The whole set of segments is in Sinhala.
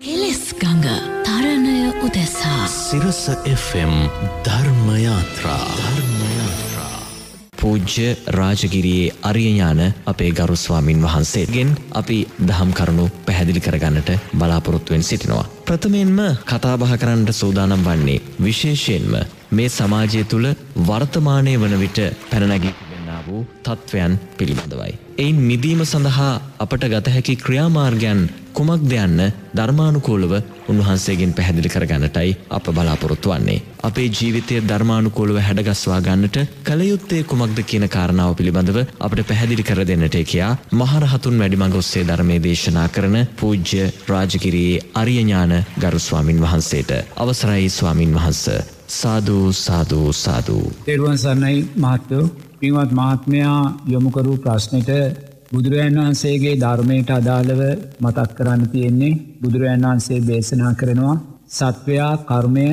කෙලෙස් ගඟ තරණය උදෙසා සිරස FM ධර්මයාත්‍රා ධර්මයාත්‍රා පූජ්‍ය රාජගිරියේ අරියඥාන අපේ ගරුස්වාමින් වහන්සේගෙන් අපි දහම් කරුණු පැහැදිලි කරගන්නට බලාපොරොත්තුවෙන් සිටිනවා. ප්‍රථමයෙන්ම කතාබහ කරන්නට සූදානම් වන්නේ විශේෂයෙන්ම මේ සමාජය තුළ වර්තමානය වන විට පැනනැගි තිබෙන්නා වූ තත්ත්වයන් පිළිබඳවයි. එයින් මිදීම සඳහා අපට ගත හැකි ක්‍රියාමාර්ගයන් කුමක්ද යන්න ධර්මානුකූලව උන්වහන්සේගෙන් පැහැදිලි කරගන්නටයි අප බලාපොරොත්තු වන්නේ. අපේ ජීවිතය ධර්මානුකූලව හැඩගස්වා ගන්නට කළයුත්තේ කුමක්ද කියන කාරණාව පිළිබඳව අපට පැහැදිලි කර දෙන්නට කියා මහරහතුන් වැඩිමඟ ඔස්සේ ධර්මය දේශනා කරන පූජ්‍ය රාජකිරයේ අරියඥාන ගරුස්වාමින් වහන්සේට අවසරයි ස්වාමින් වහන්ස. සාධූ සාධූ සාධූ. තෙරුවන් සරණයි මහත්තයෝ පින්වත් මහත්මයා යොමුකරූ ප්‍රශ්නයට බුදුරජන් වහන්සේගේ ධර්මයට අදාළව මතක් කරන්න තියෙන්නේ බුදුරජන් වහන්සේ දේශනා කරනවා සත්වයා කර්මය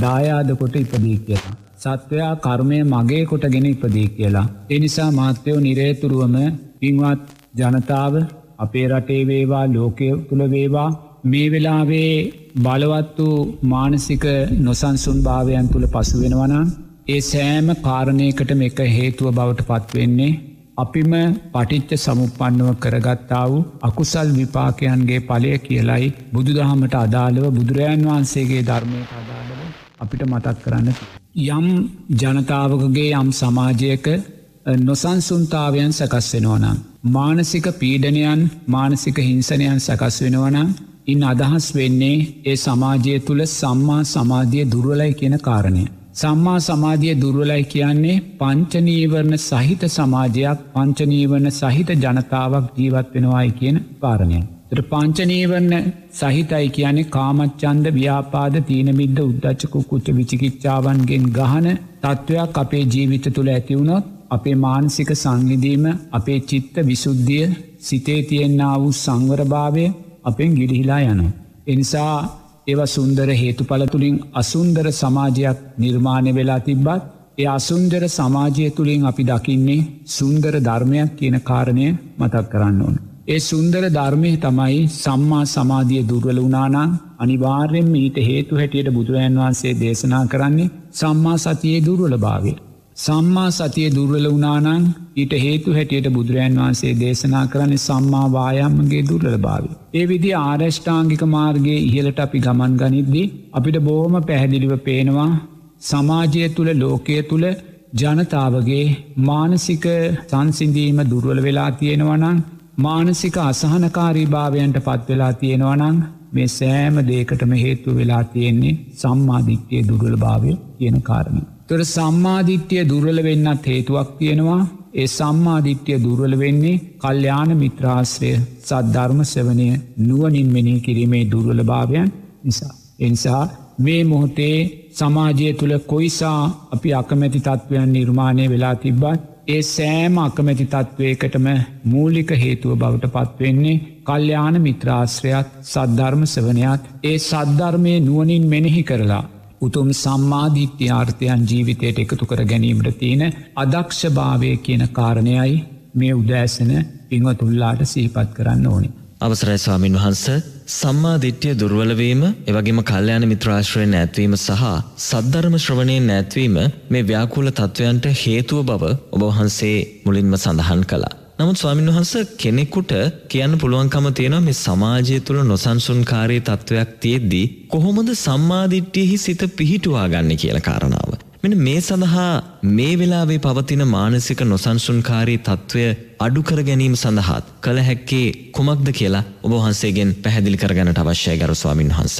දායාද කොට ඉපදී කියලා. සත්වයා කර්මය මගේ කොටගෙන ඉපදී කියලා. එනිසා මාත්‍යයෝ නිරේතුරුවම පින්වත් ජනතාව අපේ රටේ වේවා ලෝකය තුළ වේවා මේ වෙලාවේ බලවත් වූ මානසික නොසන්සුන් භාවයන් තුළ පසු වෙනවනම් ඒ සෑම කාරණයකටම එක හේතුව බවට පත්වෙන්නේ අපිම පටිච්ච සමුපන්නව කරගත්තා වූ අකුසල් විපාකයන්ගේ පලය කියලයි බුදු දහමට අදාළව බුදුරජාන් වහන්සේගේ ධර්මයට අදාළව අපිට මතක් කරන්න. යම් ජනතාවකගේ යම් සමාජයක නොසන්සුන්තාවයන් සකස් වෙනවනම්. මානසික පීඩනයන් මානසික හිංසනයන් සකස් වෙනවනම් ඉන් අදහස් වෙන්නේ ඒ සමාජය තුළ සම්මා සමාධිය දුර්වලයි කියන කාරණය. සම්මා සමාධිය දුර්වලයි කියන්නේ පංචනීවරණ සහිත සමාජයක් පංචනීවරණ සහිත ජනතාවක් ජීවත් වෙනවායි කියන කාරණය. තට පංචනීවරණ සහිතයි කියන්නේ කාමච්චන්ද ව්‍යාපාද තීනමිද්ද උද්දච්චකු කුච්ච විචිකිච්චාවන්ගෙන් ගහන තත්ත්වයක් අපේ ජීවිත තුළ ඇතිවුණොත් අපේ මානසික සංවිදීම අපේ චිත්ත විසුද්ධිය සිතේ තියෙන්න්න වූ සංවරභාවය අපෙන් ගිරිහිලා යනු. එනිසා ඒව සුන්දර හේතු පලතුළින් අසුන්දර සමාජයක් නිර්මාණය වෙලා තිබ්බත් ඒ අසුන්දර සමාජය තුළින් අපි දකින්නේ සුන්දර ධර්මයක් කියන කාරණය මතක් කරන්න ඕන. ඒ සුන්දර ධර්මය තමයි සම්මා සමාධිය දුර්වල වනානම් අනිවාර්යෙන් ඊට හේතු හැටියට බුදුරජන් වහන්සේ දේශනා කරන්නේ සම්මා සතියේ දුර්වල භාවය. සම්මා සතිය දුර්වල වනානං ඊට හේතු හැටියට බුදුරජන් වහන්සේ දේශනා කරන්නේ සම්මා වායම්මගේ දුර්වල භාවය. ඒ විදි ආරෂ්ඨාංගික මාර්ගයේ ඉහලට අපි ගමන් ගනිද්දී අපිට බෝහම පැහැදිලිව පේනවා සමාජය තුළ ලෝකය තුළ ජනතාවගේ මානසික සංසිඳීම දුර්වල වෙලා තියෙනවනං මානසික අසහනකාරී භාවයන්ට පත්වෙලා තියෙනවනං මේ සෑම දේකටම හේතු වෙලා තියෙන්නේ සම්මාධිත්‍යය දුර්වල භාවය කියන කාරණ. තොර සම්මාධිත්‍යය දුර්වල වෙන්නත් හේතුවක් තියෙනවා ඒ සම්මාධිත්‍යය දුර්වල වෙන්නේ කල්්‍යාන මිත්‍රාශ්‍රය සද්ධර්ම සවනය නුවනින් මෙනී කිරීමේ දුර්වල භාවයන් නිසා. එනිසා මේ මොහොතේ සමාජය තුළ කොයිසා අපි අකමැති තත්ත්වයන් නිර්මාණය වෙලා තිබ්බත් ඒ සෑම අකමැති තත්ත්වයකටම මූලික හේතුව බවට පත්වෙන්නේ කල්්‍යාන මිත්‍රාශ්‍රයත් සද්ධර්ම සවනයක් ඒ සද්ධර්මය නුවනින් මෙනෙහි කරලා උතුම් සම්මාධීත්‍යාර්ථයන් ජීවිතයට එකතු කර ගැනීමට තියෙන අදක්ෂභාවය කියන කාරණයයි මේ උදෑසන පිංවතුල්ලාට සීපත් කරන්න ඕනි. අවසරයි ස්වාමින් වහන්ස සම්මාධිට්්‍යය දුර්වලවීම එවගේම කල්්‍යයාන මිත්‍රාශ්‍රය නැත්වීම සහ සද්ධර්ම ශ්‍රවණය නැත්වීම මේ ව්‍යාකූල තත්ත්වයන්ට හේතුව බව ඔබවහන්සේ මුලින්ම සඳහන් කලා. නමුත් ස්වාමින් වහන්ස කෙනෙකුට කියන්න පුළුවන්කම තියෙනවා මේ සමාජය තුළ නොසන්සුන්කාරී තත්ත්වයක් තියෙද්දී කොහොමද සම්මාධිට්්‍යයෙහි සිත පිහිටුවා ගන්න කියල කාරණාව. මෙන මේ සඳහා මේ වෙලාවේ පවතින මානසික නොසන්සුන්කාරී තත්ත්වය අඩුකර ගැනීම සඳහාත් කළ හැක්කේ කුමක්ද කියලා ඔබහන්සේගෙන් පැහැදිලි කරගන්නට අවශ්‍යය ගරු ස්වාමින් වහන්ස.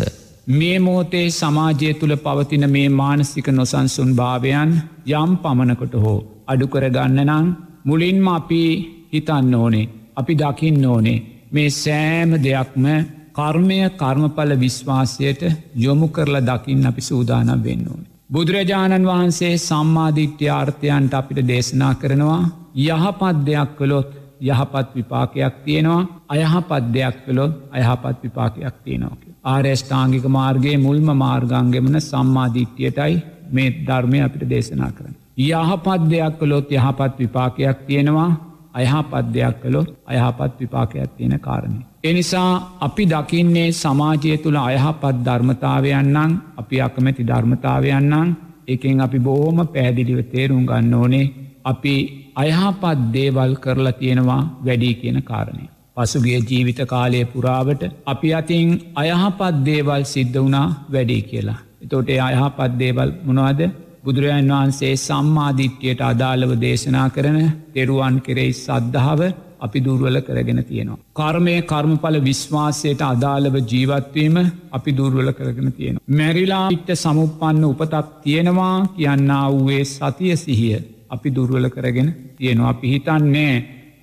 මේ මොහොතේ සමාජය තුළ පවතින මේ මානසික නොසන්සුන් භාවයන් යම් පමණකොට හෝ අඩුකර ගන්න නං මුලින්ම අපි හිතන්න ඕනේ අපි දකින්න ඕනේ මේ සෑම දෙයක්ම කර්මය කර්මඵල විශ්වාසයට යොමු කරලා දකින්න අපි සූදානම් වෙන්න ඕනේ. බුදුරජාණන් වහන්සේ සම්මාධිට්‍යාර්ථයන්ට අපිට දේශනා කරනවා යහපත් දෙයක් කළොත් යහපත් විපාකයක් තියෙනවා අයහපත් දෙයක් කළොත් අයහපත් විපාකයක් තියෙනවා. ආර්යෂ්ඨාංගික මාර්ගයේ මුල්ම මාර්ගංගෙමන සම්මාධිට්‍යයටයි මේ ධර්මය අපිට දේශනා කරන. යහපත් දෙයක් කළොත් යහපත් විපාකයක් තියෙනවා අයහපත් දෙයක් කළොත් අයහපත් විපාකයක් තියෙන කාරණය. එනිසා අපි දකින්නේ සමාජය තුළ අයහපත් ධර්මතාවයන්නම් අපි අකමැති ධර්මතාවයන්නම් එකෙන් අපි බොහෝම පැහැදිලිව තේරුම් ගන්න ඕනේ අපි අයහපත් දේවල් කරලා තියෙනවා වැඩී කියන කාරණය. පසුගේ ජීවිත කාලය පුරාවට අපි අතින් අයහපත් දේවල් සිද්ධ වුණා වැඩී කියලා. එතෝට අයහපත් දේවල් මොනවාද බුදුරජාන් වහන්සේ සම්මාධිට්්‍යයට අදාළව දේශනා කරන තෙරුවන් කෙරෙයි සද්ධාව අපි දුර්වල කරගෙන තියෙනවා. කර්මය කර්මඵල විශ්වාසයට අදාළව ජීවත්වීම අපි දුර්වල කරගෙන තියෙන. මැරිලා ඉට්ට සමුපන්න උපතක් තියෙනවා කියන්න වූයේ සතිය සිහිය අපි දුර්වල කරගෙන තියෙනවා අපි හිතන්නේ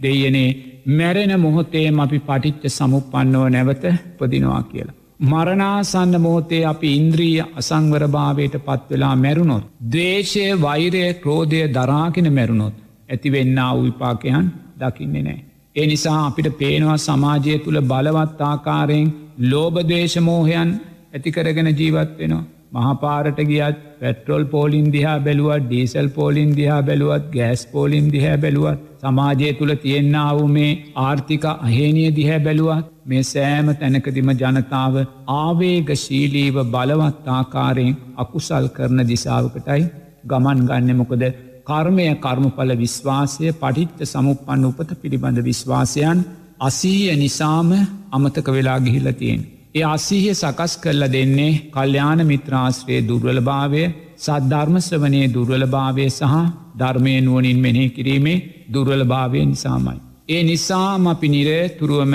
දෙයනේ මැරෙන මොහොතේම අපි පටිච්ච සමුපන්නව නැවත පදිනවා කියලා. මරණාසන්න මොහොතේ අපි ඉන්ද්‍රීය අසංවරභාවයට පත්වෙලා මැරුණොත්. දේශය වෛරය ක්‍රෝධය දරාගෙන මැරුණොත් ඇතිවෙන්න විපාකයන් දකින්නේ නෑ. ඒ නිසා අපිට පේනවා සමාජය තුළ බලවත් ආකාරයෙන් ලෝබදේශමෝහයන් ඇතිකරගෙන ජීවත් වෙනවා. මහපාරට ගියත් පැට්‍රොල් පෝලින් දිහා බැලුවත් ඩීසල් පෝලින් දිහා බැලුවත් ගෑස් පෝලින් දිහැ බැලුවත් සමාජය තුළ තියෙන්න්නාව මේ ආර්ථික අහේනිය දිහැ බැලුවත් මේ සෑම තැනකදිම ජනතාව ආවේග ශීලීව බලවත් ආකාරයෙන් අකුසල් කරන දිසාාවකටයි ගමන් ගන්න මොකද කර්මය කර්මඵල විශ්වාසය පටිච්ච සමුපන්න උපත පිළිබඳ විශ්වාසයන් අසීය නිසාම අමතක වෙලා ගිහිලතියෙන්. ඒ අසිහිය සකස් කරල දෙන්නේ කල්්‍යාන මිත්‍රාශ්‍රයේ දුර්වලභාවය සද්ධර්මශ්‍රවනයේ දුර්වලභාවය සහ ධර්මය නුවනින් මෙනෙහි කිරීමේ දුර්වලභාවය නිසාමයි. ඒ නිසාම අපි නිරේ තුරුවම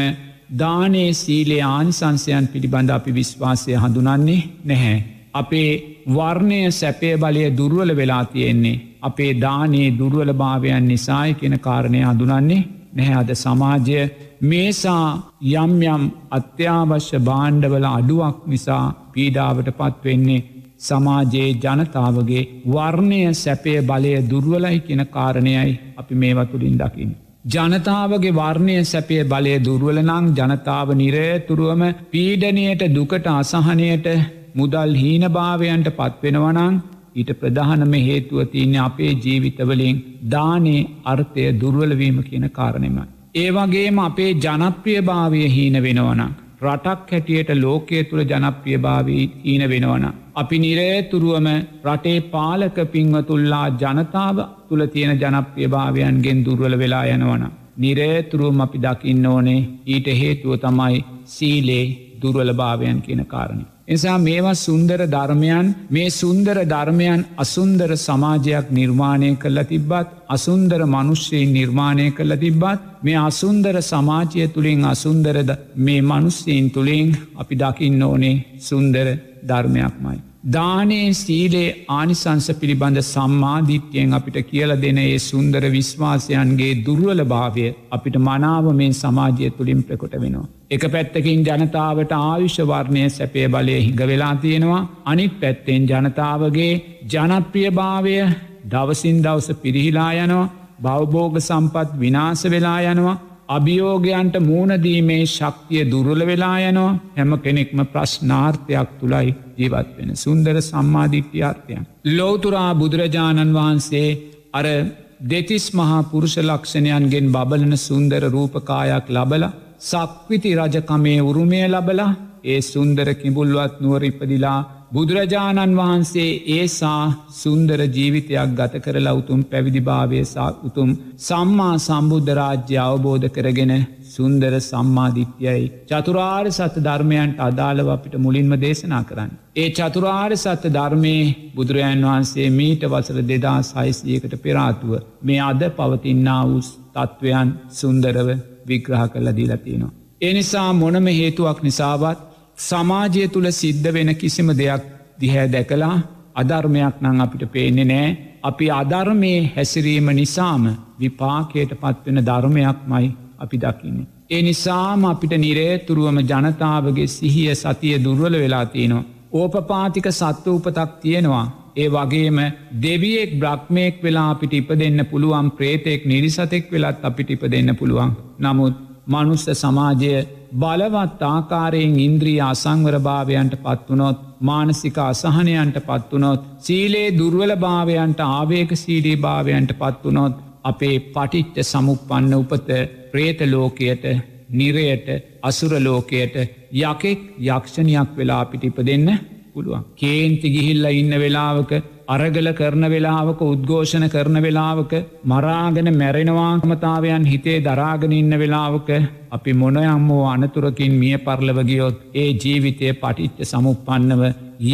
දානේ සීලේ ආනිසංසයන් පිළිබඳ අපි විශ්වාසය හඳුනන්නේ නැහැ. අපේ වර්ණය සැපය බලය දුර්වල වෙලා තියෙන්නේ. අපේ දානේ දුර්වල භාවයන් නිසායි කියෙන කාරණය හඳුනන්නේ නැහැ අද සමාජය මේසා යම් යම් අත්‍යවශ්‍ය බාණ්ඩවල අඩුවක් නිසා පීඩාවට පත්වෙන්නේ සමාජයේ ජනතාවගේ වර්ණය සැපය බලය දුර්වලයි කියෙන කාරණයයි අපි මේවතුළින් දකිින්. ජනතාවගේ වර්ණය සැපේ බලය දුර්වලනං ජනතාව නිරේතුරුවම පීඩනයට දුකට අසහනයට මුදල් හීනභාවයන්ට පත්වෙනවනං ඊට ප්‍රධානම හේතුව තියන්නේ අපේ ජීවිතවලින් දානේ අර්ථය දුර්වලවීම කියන කාරණෙමයි. ඒ වගේම අපේ ජනප්‍රිය භාවය හීන වෙනවන. රටක් හැටියට ලෝකය තුළ ජනප්‍රිය භාවී හීන වෙනවන. අපි නිරේතුරුවම රටේ පාලක පින්වතුල්ලා ජනතාව තුළ තියෙන ජනප්‍රිය භාවයන්ගෙන් දුර්වල වෙලා යනවන. නිරේතුරුවම අපි දකින්න ඕනේ ඊට හේතුව තමයි සීලේ දුර්වල භාවයන් කියන කාරණය. එසා මේවා සුන්දර ධර්මයන් මේ සුන්දර ධර්මයන් අසුන්දර සමාජයක් නිර්මාණය කල්ල තිබ්බත් අසුන්දර මනුෂ්‍යයෙන් නිර්මාණය කල්ල තිබ්බත් මේ අසුන්දර සමාජය තුළින් අසුන්දරද මේ මනුස්සයෙන් තුළින් අපි දකින්න ඕනේ සුන්දර ධර්මයක්මයි. දානේ සීලේ ආනිසංස පිළිබඳ සම්මාධිත්‍යයෙන් අපිට කියල දෙන ඒ සුන්දර විශ්වාසයන්ගේ දුර්වල භාවය අපිට මනාව මේ සමාජය තුළින් ප්‍රකොට වෙනවා. එක පැත්තකින් ජනතාවට ආයුෂවර්ණය සැපේ බලය හිඟ වෙලා තියෙනවා. අනිත් පැත්තෙන් ජනතාවගේ ජනප්‍රිය භාවය දවසින් දවස පිරිහිලා යනවා. බවබෝග සම්පත් විනාස වෙලා යනවා. අභියෝගයන්ට මූුණදීමේ ශක්තිය දුරල වෙලා යනවා හැම කෙනෙක්ම ප්‍රශ්නාර්ථයක් තුළයි ජීවත් වෙන සුන්දර සම්මාධිට්්‍යාර්ථයන්. ලෝතුරා බුදුරජාණන් වහන්සේ අර දෙතිස් මහා පුරුෂ ලක්ෂණයන්ගෙන් බබලන සුන්දර රූපකායක් ලබල සක්විති රජකමේ උරුමය ලබලා ඒ සුන්දර කිඹුල්වත් නුවරිපදිලා බුදුරජාණන් වහන්සේ ඒසා සුන්දර ජීවිතයක් ගත කරලා උතුම් පැවිදිභාවයසා උතුම් සම්මා සම්බුද්ධරාජ්‍ය අවබෝධ කරගෙන සුන්දර සම්මාධිත්‍යයි චතුරාර් සත්‍ය ධර්මයන්ට අදාළව අපිට මුලින්ම දේශනා කරන්න. ඒ චතුරාර් සත්‍ය ධර්මය බුදුරජාන් වහන්සේ මීට වසර දෙදා සයිසියකට පෙරාතුව මේ අද පවතින්නා වූස් තත්ත්වයන් සුන්දරව විග්‍රහ කරල දීලතිනවා. එනිසා මොනම හේතුවක් නිසාවත් සමාජය තුළ සිද්ධ වෙන කිසිම දෙයක් දිහැ දැකලා අධර්මයක් නං අපිට පේන්නේ නෑ අපි අධර්මය හැසිරීම නිසාම විපාකයට පත්වෙන ධර්මයක් මයි අපි දකින්නේ. ඒ නිසාම අපිට නිරේතුරුවම ජනතාවගේ සිහිය සතිය දුර්වල වෙලා තියෙනවා. ඕපපාතික සත්ව උපතක් තියෙනවා. ඒ වගේම දෙවියෙක් බ්‍රක්්මයෙක් වෙලා අපිට ඉප දෙන්න පුළුවන් ප්‍රේතෙක් නිරිසතෙක් වෙලත් අපිට ඉප දෙන්න පුළුවන්. නමුත් මනුස්ස සමාජය බලවත් ආකාරයෙන් ඉන්ද්‍රී අසංවරභාවයන්ට පත්වනොත් මානසික අසහනයන්ට පත්වනොත් සීලේ දුර්වල භාවයන්ට ආවේක සීලී භාවයන්ට පත්වනොත් අපේ පටිච්ච සමුපන්න උපත ප්‍රේත ලෝකයට නිරයට අසුරලෝකයට යකෙක් යක්ෂණයක් වෙලා අපිට ඉප දෙන්න පුළුවන්. කේන්ති ගිහිල්ල ඉන්න වෙලාවක අරගල කරන වෙලාවක උද්ඝෝෂණ කරන වෙලාවක මරාගෙන මැරෙනවාමතාවයන් හිතේ දරාගෙන ඉන්න වෙලාවක අපි මොනයම්මෝ අනතුරකින් මිය පරලවගියොත් ඒ ජීවිතය පටිච්ච සමුපන්නව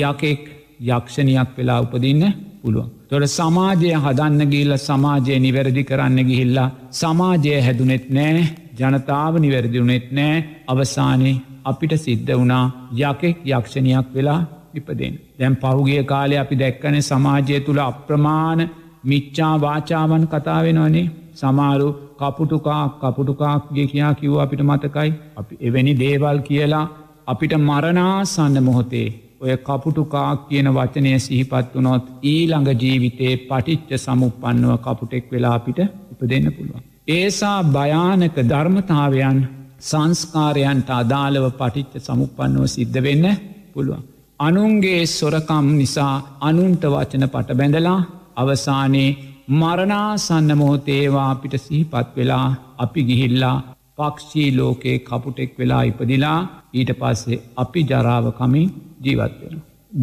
යකෙක් යක්ෂණයක් වෙලා උපදින්න පුළුවන්. තොට සමාජය හදන්න ගිල්ල සමාජය නිවැරදි කරන්න ගිහිල්ලා සමාජය හැදුනෙත් නෑ ජනතාව නිවැරදිවුනෙත් නෑ අවසානයේ අපිට සිද්ධ වුණා යකෙක් යක්ෂණයක් වෙලා ඉපදෙන්. දැම් පහුගිය කාලය අපි දැක්කන සමාජය තුළ අප්‍රමාණ මිච්චා වාචාවන් කතාවෙනවනේ සමාරු කපුටුකා කපුටුකාක්ගේ කියා කිව් අපිට මතකයි අපි එවැනි දේවල් කියලා අපිට මරණාසන්න මොහොතේ ඔය කපුටුකාක් කියන වචනය සිහිපත් වනොත් ඊළඟ ජීවිතේ පටිච්ච සමුපන්නව කපුටෙක් වෙලා අපිට ඉපදෙන්න පුළුවන්. ඒසා භයානක ධර්මතාවයන් සංස්කාරයන්ට අදාළව පටිච්ච සමුපන්නව සිද්ධ වෙන්න පුළුවන්. අනුන්ගේ සොරකම් නිසා අනුන්ට වචන පට බැඳලා අවසානයේ මරණාසන්න මොහොතේවා අපිට සිහිපත් වෙලා අපි ගිහිල්ලා පක්ෂී ලෝකයේ කපුටෙක් වෙලා ඉපදිලා ඊට පස්සේ අපි ජරාවකමින් ජීවත් වෙන.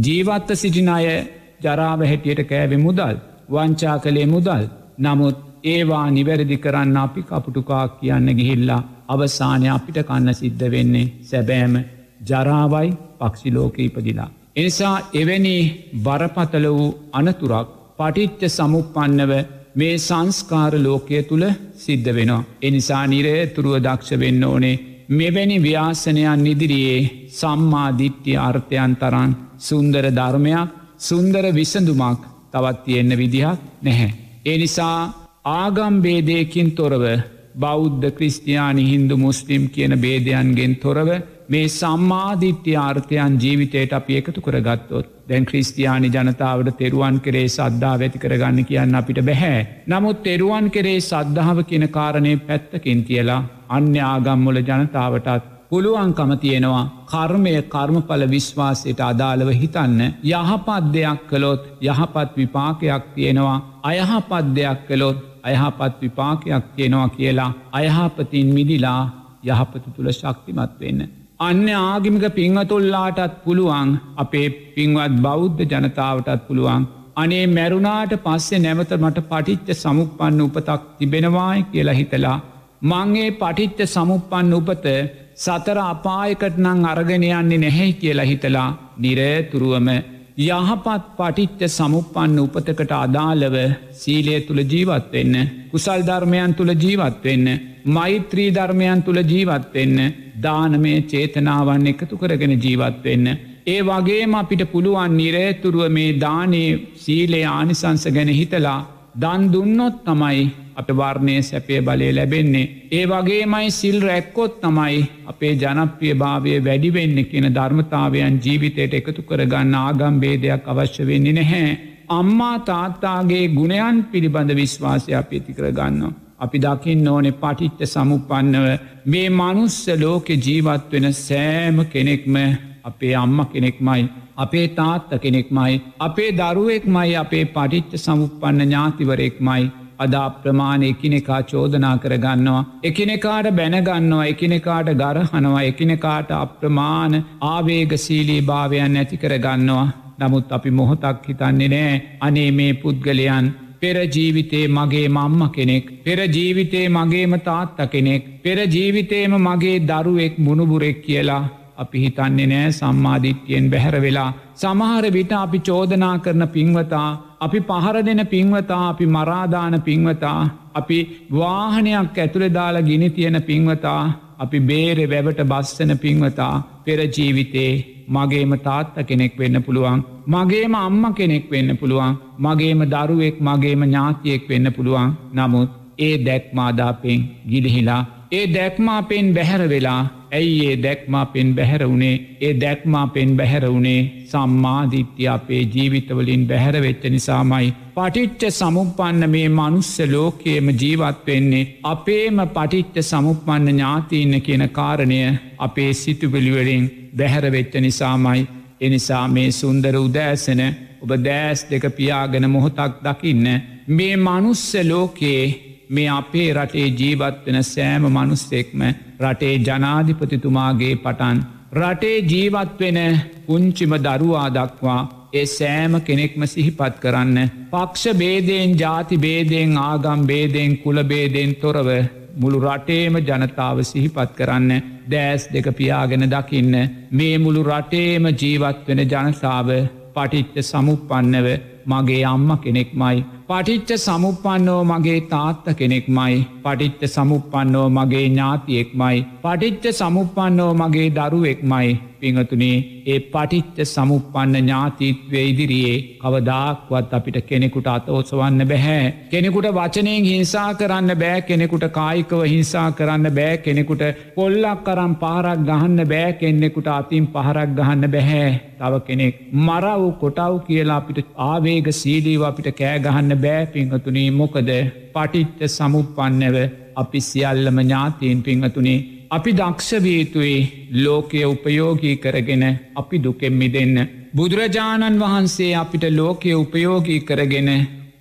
ජීවත්ත සිටින අය ජරාව හැටියට කෑවෙ මුදල් වංචා කළේ මුදල් නමුත් ඒවා නිවැරදි කරන්න අපි කපුටුකා කියන්න ගිහිල්ලා අවසානය අපිට කන්න සිද්ධ වෙන්නේ සැබෑම ජරාවයි පක්ෂිලෝක ඉපදිලා. එනිසා එවැනි බරපතල වූ අනතුරක් පටිච්ච සමුපන්නව මේ සංස්කාර ලෝකය තුළ සිද්ධ වෙනවා. එනිසා නිරේ තුරුව දක්ෂ වෙන්න ඕනේ මෙවැනි ව්‍යාසනයන් ඉදිරියේ සම්මාධිට්්‍ය අර්ථයන් තරන් සුන්දර ධර්මයක් සුන්දර විසඳුමක් තවත් තියෙන්න විදිහක් නැහැ. ඒ නිසා ආගම්බේදයකින් තොරව බෞද්ධ ක්‍රස්තියානි හින්දු මුස්ලිම් කියන බේදයන්ගෙන් තොරව මේ සම්මාධිට්්‍ය ආර්ථයන් ජීවිතයට අප එකතු කරගත්තොත් දැන් ක්‍රස්තියානි ජනතාවට තෙරුවන් කරේ සද්ධා වැති කරගන්න කියන්න අපිට බැහැ. නමුත් තෙරුවන් කරේ සද්ධාව කියන කාරණය පැත්තකින් තියලා අන්‍ය ආගම්මොල ජනතාවටත් පුළුවන්කම තියෙනවා කර්මය කර්මඵල විශ්වාසයට අදාළව හිතන්න යහපත් දෙයක් කළොත් යහපත් විපාකයක් තියෙනවා අයහපත් දෙයක් කළොත් අයහපත් විපාකයක් තියෙනවා කියලා අයහපතින් මිදිලා යහපත තුළ ශක්තිමත් වෙන්න. අන්න ආගිමික පිංහතුල්ලාටත් පුළුවන් අපේ පින්වත් බෞද්ධ ජනතාවටත් පුළුවන්. අනේ මැරුණාට පස්සේ නැවත මට පටිච්ච සමුපන්න උපතක් තිබෙනවායි කියලා හිතලා මංගේ පටිච්ච සමුපන්න උපත සතර අපායකට නං අරගෙන යන්නේ නැහැ කියලා හිතලා නිරේතුරුවම යහපත් පටිච්ච සමුපන්න උපතකට අදාළව සීලය තුළ ජීවත්වෙන්න කුසල් ධර්මයන් තුළ ජීවත්වෙන්න මෛත්‍රී ධර්මයන් තුළ ජීවත්වෙන්න දානමය චේතනාවන් එකතු කරගෙන ජීවත්වෙන්න. ඒ වගේම අපිට පුළුවන් නිරේතුරුව මේ දානේ සීලේ ආනිසංස ගැන හිතලා දන් දුන්නොත් තමයි අප වර්ණය සැපේ බලය ලැබෙන්නේ. ඒ වගේමයි සිල් රැක්කොත් තමයි අපේ ජනප්‍රිය භාවය වැඩිවෙන්න කියන ධර්මතාවයන් ජීවිතයට එකතු කරගන්න ආගම්බේදයක් අවශ්‍ය වෙන්නේ නැහැ. අම්මා තාත්තාගේ ගුණයන් පිළිබඳ විශ්වාසය අප ඇති කරගන්නවා. අපි දකින්න ඕනෙ පටිච්ච සමුපන්නව මේ මනුස්ස ලෝකෙ ජීවත් වෙන සෑම කෙනෙක්ම අපේ අම්ම කෙනෙක්මයි. අපේ තාත්ත කෙනෙක්මයි. අපේ දරුවෙක්මයි අපේ පටිච්ච සමුපන්න ඥාතිවරෙක්මයි. අදා ප්‍රමාණ එකිනෙකා චෝදනා කරගන්නවා. එකිනෙකාට බැනගන්නවා එකිනෙකාට ගරහනවා එකිනෙකාට අප්‍රමාණ ආවේගසීලී භාවයන් ඇති කරගන්නවා. නමුත් අපි මොහොතක් හිතන්නේ නෑ අනේ මේ පුද්ගලයන් පෙරජීවිතේ මගේ මම්ම කෙනෙක් පෙරජීවිතේ මගේම තාත්ත කෙනෙක් පෙරජීවිතේම මගේ දරුවෙක් මුණුබුරෙක් කියලා අපි හිතන්නේ නෑ සම්මාධිත්‍යයෙන් බැහැර වෙලා. සමහර විට අපි චෝදනා කරන පින්වතා අපි පහර දෙන පින්වතා අපි මරාදාන පින්වතා අපි වාහනයක් ඇතුළෙ දාලා ගිනි තියෙන පින්වතා අපි බේරෙ වැවට බස්සන පින්වතා පෙරජීවිතේ මගේම තාත්ත කෙනෙක් වෙන්න පුළුවන් මගේම අම්ම කෙනෙක් වෙන්න පුළුවන් මගේම දරුවෙක් මගේම ඥාතියෙක් වෙන්න පුළුවන්. නමුත් ඒ දැක්මාදාපෙන් ගිලිහිලා ඒ දැක්මාපෙන් බැහැර වෙලා ඇයි ඒ දැක්මා පෙන් බැහැර වුණේ ඒ දැක්මා පෙන් බැහැර වුණේ සම්මාධිත්‍ය අපේ ජීවිතවලින් බැහැරවෙච්ච නිසාමයි. පටිච්ච සමුපන්න මේ මනුස්ස ලෝකයේම ජීවත්වෙන්නේ අපේම පටිච්ච සමුපන්න ඥාතිීන්න කියන කාරණය අපේ සිතුබිලිවලින් බැහැරවෙච්ච නිසාමයි එනිසා මේ සුන්දර උදෑසන ඔබ දෑස් දෙක පියාගෙන මොහොතක් දකින්න මේ මනුස්ස ලෝකයේ මේ අපේ රටේ ජීවත්වෙන සෑම මනුස්සෙක්ම රටේ ජනාධිපතිතුමාගේ පටන් රටේ ජීවත්වෙන පුංචිම දරුවා දක්වා ඒ සෑම කෙනෙක්ම සිහිපත් කරන්න. පක්ෂ බේදයෙන් ජාති බේදයෙන් ආගම් බේදයෙන් කුලබේදයෙන් තොරව මුළු රටේම ජනතාව සිහිපත් කරන්න දෑස් දෙක පියාගෙන දකින්න මේ මුළු රටේම ජීවත් වෙන ජනතාව පටිච්ච සමුපන්නව මගේ අම්ම කෙනෙක්මයි. පටිච්ච සමුපන්නෝ මගේ තාත්ත කෙනෙක්මයි. පටිච්ච සමුපන්නෝ මගේ ඥාතියෙක්මයි. පටිච්ච සමුපන්නෝ මගේ දරුවෙක්මයි. පිංහතුනේ ඒ පටිච්ච සමුපන්න ඥාතිත්වය ඉදිරියේ කවදාක්වත් අපිට කෙනෙකුට අතෝසවන්න බැහැ. කෙනෙකුට වචනයෙන් හිංසා කරන්න බෑ කෙනෙකුට කායිකව හිංසා කරන්න බෑ කෙනෙකුට කොල්ලක් කරම් පාරක් ගහන්න බෑ කෙන්නෙකුට අතින් පහරක් ගහන්න බැහැ තව කෙනෙක් මරව් කොටව් කියලා අපිට ආවේග සීලීව අපිට කෑගහන්න බෑ පිංහතුනී මොකද පටිච්ච සමුපන්නව අපි සියල්ලම ඥාතීන් පිංහතුනේ අපි දක්ෂවීතුයි ලෝකය උපයෝගී කරගෙන අපි දුකෙම්මි දෙන්න. බුදුරජාණන් වහන්සේ අපිට ලෝකය උපයෝගී කරගෙන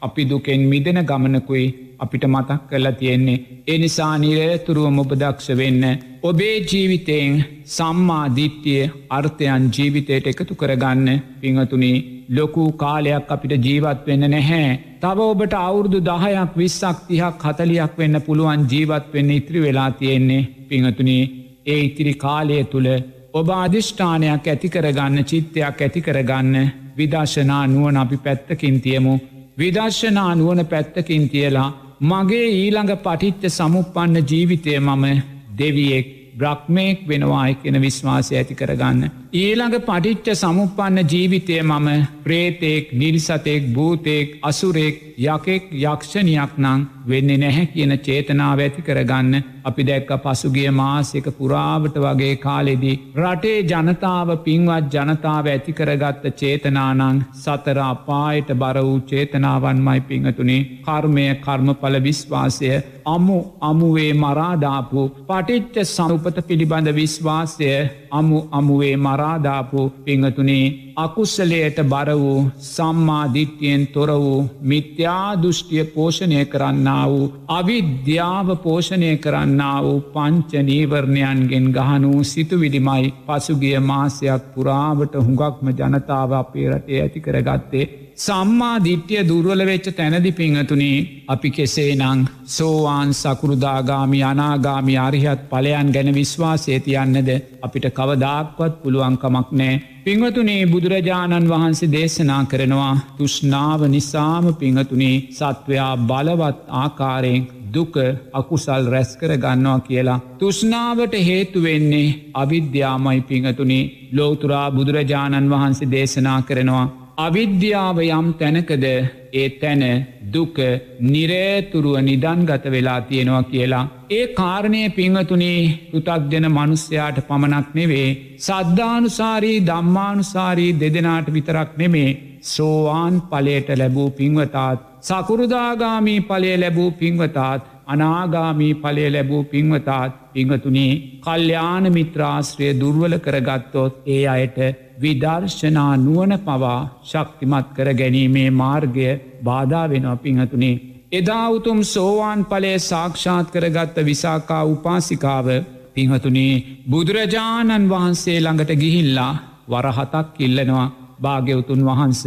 අපි දුකෙන් මිදෙන ගමනකුයි අපිට මතක් කරලා තියෙන්නේ. එනිසා නිරේතුරුවම ඔබදක්ෂ වෙන්න. ඔබේ ජීවිතයෙන් සම්මාධිත්‍යය අර්ථයන් ජීවිතයට එකතු කරගන්න පිංහතුනි ලොකු කාලයක් අපිට ජීවත් වෙන්න නැහැ. තව ඔබට අවුරුදු දහයක් විස්සක් තිහක් හතලියක් වෙන්න පුළුවන් ජීවත් වෙන්න ඉත්‍රි වෙලා තියෙන්නේ පිංහතුනි ඒ ඉතිරි කාලය තුළ ඔබ අධිෂ්ඨානයක් ඇතිකරගන්න චිත්තයක් ඇතිකරගන්න විදර්ශනා නුවන අපි පැත්තකින් තියමු. විදර්ශනා නුවන පැත්තකින් තියලා මගේ ඊළඟ පටිච්ච සමුපන්න ජීවිතය මම දෙවියෙක් බ්‍රක්්මයෙක් වෙනවායි කියෙන විශ්වාසය ඇති කරගන්න. ඊළඟ පටිච්ච සමුපන්න ජීවිතය මම ප්‍රේතෙක් නිරිසතෙක් භූතෙක් අසුරෙක් යකෙක් යක්ෂණයක් නං වෙන්න නැහැ කියන චේතනාව ඇති කරගන්න අපි දැක්ක පසුගිය මාසක පුරාවට වගේ කාලෙදී. රටේ ජනතාව පින්වත් ජනතාව ඇති කරගත්ත චේතනානං සතර අපායට බර වූ චේතනාවන්මයි පිංහතුනේ කර්මය කර්මඵල විශ්වාසය අමු අමුවේ මරාදාපු පටිච්ච සනුපත පිළිබඳ විශ්වාසය අමු අමුවේ මරාදාපු පිංහතුනේ අකුස්සලයට බර වූ සම්මාධිට්‍යයෙන් තොර වූ මිත්‍යා දෘෂ්ටිය පෝෂණය කරන්න වූ අවිද්‍යාව පෝෂණය කරන්න වූ පංචනීවරණයන්ගෙන් ගහනූ සිතුවිඩිමයි පසුගිය මාසයක් පුරාවට හුඟක්ම ජනතාව අපේ රටේ ඇති කරගත්තේ. සම්මා දිට්්‍යය දුර්වල වෙච්ච තැනදි පිංහතුනේ අපි කෙසේ නං සෝවාන් සකෘදාගාමි අනාගාමි අරිහත් පලයන් ගැන විශ්වාසය තියන්නද අපිට කවදාක්වත් පුළුවන්කමක් නෑ. පිංහතුනේ බුදුරජාණන් වහන්සේ දේශනා කරනවා තුෂ්නාව නිසාම පිංහතුනේ සත්වයා බලවත් ආකාරයෙන් දුක අකුසල් රැස්කර ගන්නවා කියලා. තුෂ්නාවට හේතුවෙන්නේ අවිද්‍යාමයි පිංහතුනේ ලෝතුරා බුදුරජාණන් වහන්සේ දේශනා කරනවා. අවිද්‍යාව යම් තැනකද ඒ තැන දුක නිරේතුරුව නිදන්ගත වෙලා තියෙනවා කියලා. ඒ කාරණය පිංහතුනේ පෘතක්ජන මනුස්්‍යයාට පමණක් නෙවේ. සද්ධානුසාරී දම්මානුසාරී දෙදෙනාට විතරක් නෙමේ සෝවාන් පලයට ලැබූ පින්වතාත්. සකුරුදාගාමී පලය ලැබූ පින්වතාත් අනාගාමී පලය ලැබූ පින්වතාත් පිංහතුනේ කල්්‍යාන මිත්‍රාශ්‍රය දුර්වල කරගත්තොත් ඒ අයට විදර්ශනා නුවන පවා ශක්තිමත් කර ගැනීමේ මාර්ගය බාධා වෙනවා පිංහතුනේ. එදා උතුම් සෝවාන් පලේ සාක්ෂාත් කරගත්ත විසාකා උපාසිකාව පිංහතුනේ බුදුරජාණන් වහන්සේ ළඟට ගිහිල්ලා වරහතක් ඉල්ලනවා භාග්‍යවතුන් වහන්ස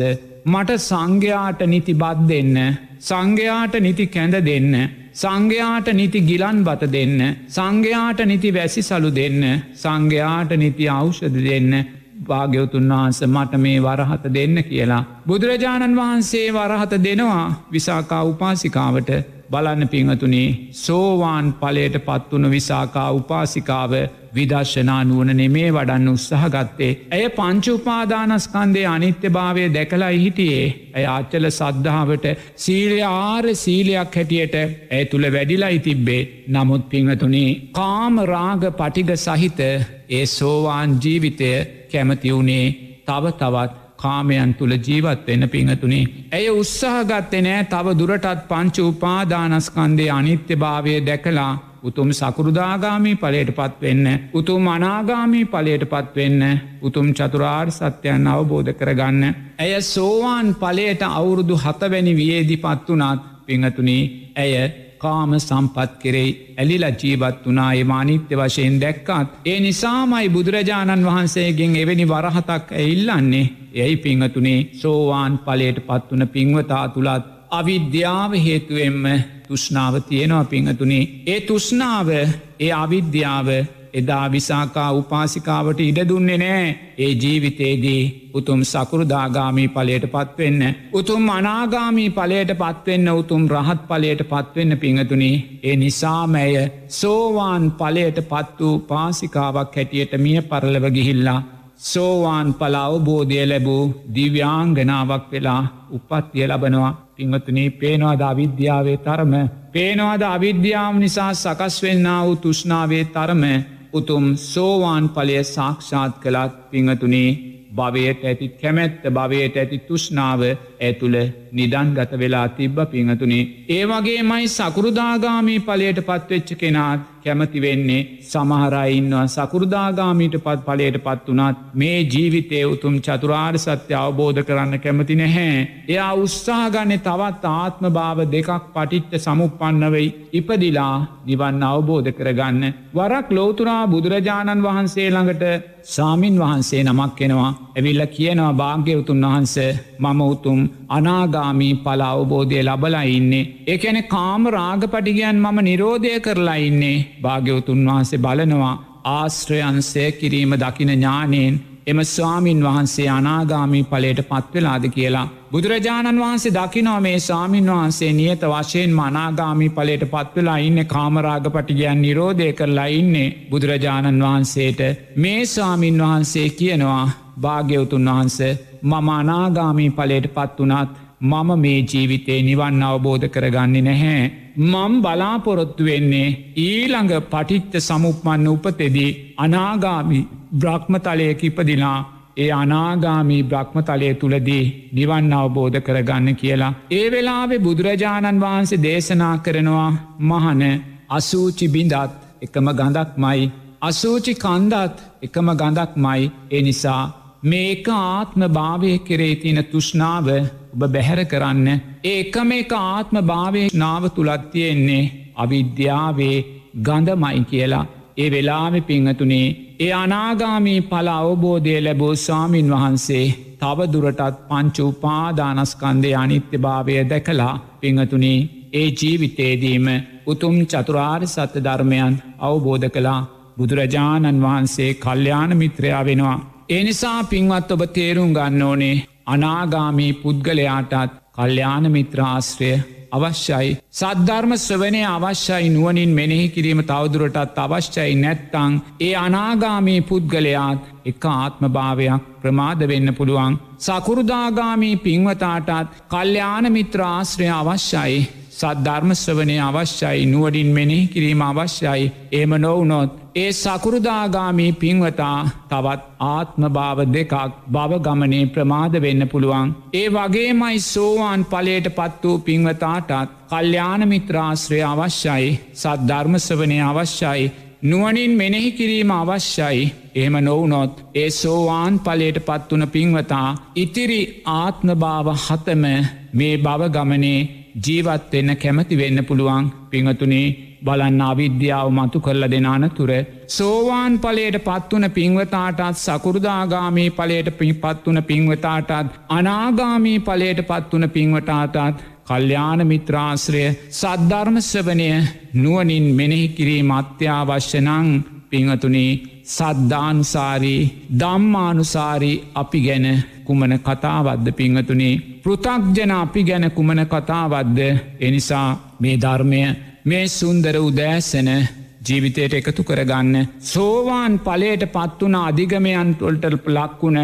මට සංඝයාට නිති බත් දෙන්න සංඝයාට නිති කැඳ දෙන්න සංඝයාට නිති ගිලන් බත දෙන්න සංඝයාට නිති වැසි සලු දෙන්න සංඝයාට නිති අවෂද දෙන්න භාග්‍යවතුන් වහන්ස මට මේ වරහත දෙන්න කියලා. බුදුරජාණන් වහන්සේ වරහත දෙනවා විසාකා උපාසිකාවට බලන්න පිංහතුනේ සෝවාන් පලයට පත්වුණු විසාකා උපාසිකාව විදර්ශනා නුවන නෙමේ වඩන්න උත්සහ ගත්තේ. ඇය පංචුපාදානස්කන්දේ අනිත්‍ය භාවය දැකලයි හිටියේ. ඇය අච්චල සද්ධාවට සීලය ආර සීලයක් හැටියට ඇය තුළ වැඩිලයි තිබ්බේ. නමුත් පිංහතුනේ කාම රාග පටිග සහිත ඒ සෝවාන් ජීවිතය කැමති වුණේ තව තවත් කාමයන් තුළ ජීවත් වෙන පිංහතුනේ. ඇය උත්සාහගත්තේ නෑ තව දුරටත් පංච උපාදානස්කන්දේ අනිත්‍ය භාවය දැකලා උතුම් සකෘදාගාමී පලයට පත්වෙන්න. උතුම් අනාගාමී පලයට පත්වෙන්න උතුම් චතුරාර් සත්‍යයන් අවබෝධ කරගන්න. ඇය සෝවාන් පලයට අවුරුදු හතවැනි වියේදි පත්වනාත් පිංහතුනී ඇය කාම සම්පත් කෙරෙයි ඇලිලා ජීවත් වනා ඒ මානිත්‍ය වශයෙන් දැක්කාත්. ඒ නිසාමයි බුදුරජාණන් වහන්සේගෙන් එවැනි වරහතක් ඇඉල්ලන්නේ එයි පිංහතුනේ සෝවාන් පලයට පත්වන පින්වතා තුළත් අවිද්‍යාව හේතුවෙන්ම තුෂ්නාව තියෙනවා පිංහතුනේ. ඒ තුෂ්නාව ඒ අවිද්‍යාව එදා විසාකා උපාසිකාවට ඉඩ දුන්නේ නෑ ඒ ජීවිතේදී උතුම් සකෘදාගාමී පලයට පත්වෙන්න. උතුම් අනාගාමී පලයට පත්වෙන්න උතුම් රහත් පලයට පත්වෙන්න පිංහතුනි ඒ නිසාමැය සෝවාන් පලයට පත් වූ පාසිකාවක් හැටියට මිය පරලව ගිහිල්ලා. සෝවාන් පල අවබෝධය ලැබූ දිව්‍යාංගනාවක් වෙලා උපත්තිය ලබනවා පිංහතුනී පේනවාද අවිද්‍යාවේ තරම පේනවාද අවිද්‍යාව නිසා සකස් වෙන්න වූ තුෂ්නාවේ තරම උතුම් සෝවාන් පලය සාක්ෂාත් කළත් පිංහතුනේ භවයට ඇති කැමැත්ත භවයට ඇති තුෂ්නාව ඇතුළ නිදන්ගත වෙලා තිබ්බ පිංහතුනේ. ඒ වගේ මයි සකෘදාගාමී පලයට පත්වෙච්ච කෙනාත් කැමති වෙන්නේ සමහරයින්නවා සකෘදාගාමීට පත් පලයට පත් වනත් මේ ජීවිතය උතුම් චතුරාර් සත්‍ය අවබෝධ කරන්න කැමති නැහැ. එයා උත්සාහගන්න තවත් ආත්ම භාව දෙකක් පටිට්ට සමුපන්නවෙයි ඉපදිලා නිවන්න අවබෝධ කරගන්න. වරක් ලෝතුරා බුදුරජාණන් වහන්සේ ළඟට සාමීන් වහන්සේ නමක් කෙනවා ඇවිල්ල කියනවා භාග්‍යවතුන් වහන්ස මම උතුම් අනාගාමී පල අවබෝධය ලබලා ඉන්නේ. එකන කාම රාගපටිගයන් මම නිරෝධය කරලා ඉන්නේ භාග්‍යවතුන් වහන්සේ බලනවා ආශ්‍රයන්සය කිරීම දකින ඥානයෙන් එම ස්වාමීන් වහන්සේ අනාගාමී පලට පත්වෙලාද කියලා. බුදුරජාණන් වහන්සේ දකිනෝ මේ සාමීන් වහන්සේ නියත වශයෙන් මනාගාමී පලට පත්වෙලා ඉන්න කාමරාගපටිගයන් නිරෝධය කරලා ඉන්නේ බුදුරජාණන් වහන්සේට මේ ස්වාමීන් වහන්සේ කියනවා භාග්‍යවතුන් වහන්ස මම අනාගාමී පලට පත් වනත් මම මේ ජීවිතේ නිවන් අවබෝධ කරගන්නේ නැහැ. මම් බලාපොරොත්තු වෙන්නේ ඊළඟ පටිච්ච සමුප්මන්න උපතෙදී අනාගාමි බ්‍රහ්මතලයක ඉපදිනා ඒ අනාගාමී බ්‍රහ්මතලය තුළදී නිවන් අවබෝධ කරගන්න කියලා. ඒ වෙලාවෙ බුදුරජාණන් වහන්සේ දේශනා කරනවා මහන අසූචි බිඳත් එකම ගඳක් මයි. අසූචි කන්දත් එකම ගඳක් මයි එනිසා මේක ආත්ම භාවය කෙරේ තින තුෂ්නාව ඔබ බැහැර කරන්න. ඒකම එක ආත්ම භාවය නාව තුළත් තියෙන්නේ අවිද්‍යාවේ ගඳමයි කියලා. ඒ වෙලාවෙ පිංහතුනේ ඒ අනාගාමී පල අවබෝධය ලැබෝ සාමීන් වහන්සේ තවදුරටත් පංචු උපාදානස්කන්දය අනිත්‍ය භාවය දැකලා පිංහතුනේ ඒ ජීවිතේදීම උතුම් චතුරාර් සත්‍ය ධර්මයන් අවබෝධ කලා බුදුරජාණන් වහන්සේ කල්්‍යාන මිත්‍රයා වෙනවා. එනිසා පින්වත් ඔබ තේරුම් ගන්න ඕනේ අනාගාමී පුද්ගලයාටත් කල්්‍යාන මිත්‍රාශ්‍රය අවශ්‍යයි. සද්ධර්ම ස්වනය අවශ්‍යයි නුවනින් මෙනෙහි කිරීම තවදුරටත් අවශ්‍යයි නැත්තං ඒ අනාගාමී පුද්ගලයාත් එක ආත්ම භාවයක් ප්‍රමාද වෙන්න පුළුවන්. සකුරුදාගාමී පින්වතාටත් කල්්‍යාන මිත්‍රාශ්‍රය අවශ්‍යයි. සද්ධර්මස්වනය අවශ්‍යයි නුවඩින් මෙනෙහි කිරීම අවශ්‍යයි ඒම නොවනොත් ඒ සකුරුදාගාමී පින්වතා තවත් ආත්ම භාව දෙකක් බවගමනේ ප්‍රමාද වෙන්න පුළුවන්. ඒ වගේමයි සෝවාන් පලයට පත් වූ පින්වතාටත් කල්්‍යාන මිත්‍රාශ්‍රය අවශ්‍යයි සද්ධර්මස්වනය අවශ්‍යයි නුවනින් මෙනෙහි කිරීම අවශ්‍යයි එහෙම නොවනොත් ඒ සෝවාන් පලයට පත්වන පින්වතා ඉතිරි ආත්මභාව හතම මේ බව ගමනේ ජීවත් වෙන්න කැමති වෙන්න පුළුවන් පිංහතුනේ බලන්න අවිද්‍යාව මතු කරල දෙනානතුර. සෝවාන් පලයට පත්වන පින්වතාටත් සකුරුදාගාමී පලයට පින් පත්වන පින්වතාටත් අනාගාමී පලයට පත්වන පින්වටාටත් කල්්‍යාන මිත්‍රාශ්‍රය සද්ධර්මස්වනය නුවනින් මෙනෙහි කිරීම අත්‍යාවශ්‍යනං පිංහතුනේ සද්ධානුසාරී දම්මානුසාරී අපි ගැන කුමන කතාවද්ද පිංහතුනේ පෘතක්ජන අපි ගැන කුමන කතාවද්ද එනිසා මේ ධර්මය මේ සුන්දර උදෑසන ජීවිතයට එකතු කරගන්න. සෝවාන් පලයට පත්වන අධිගමයන්ටොල්ට ලක්වුණ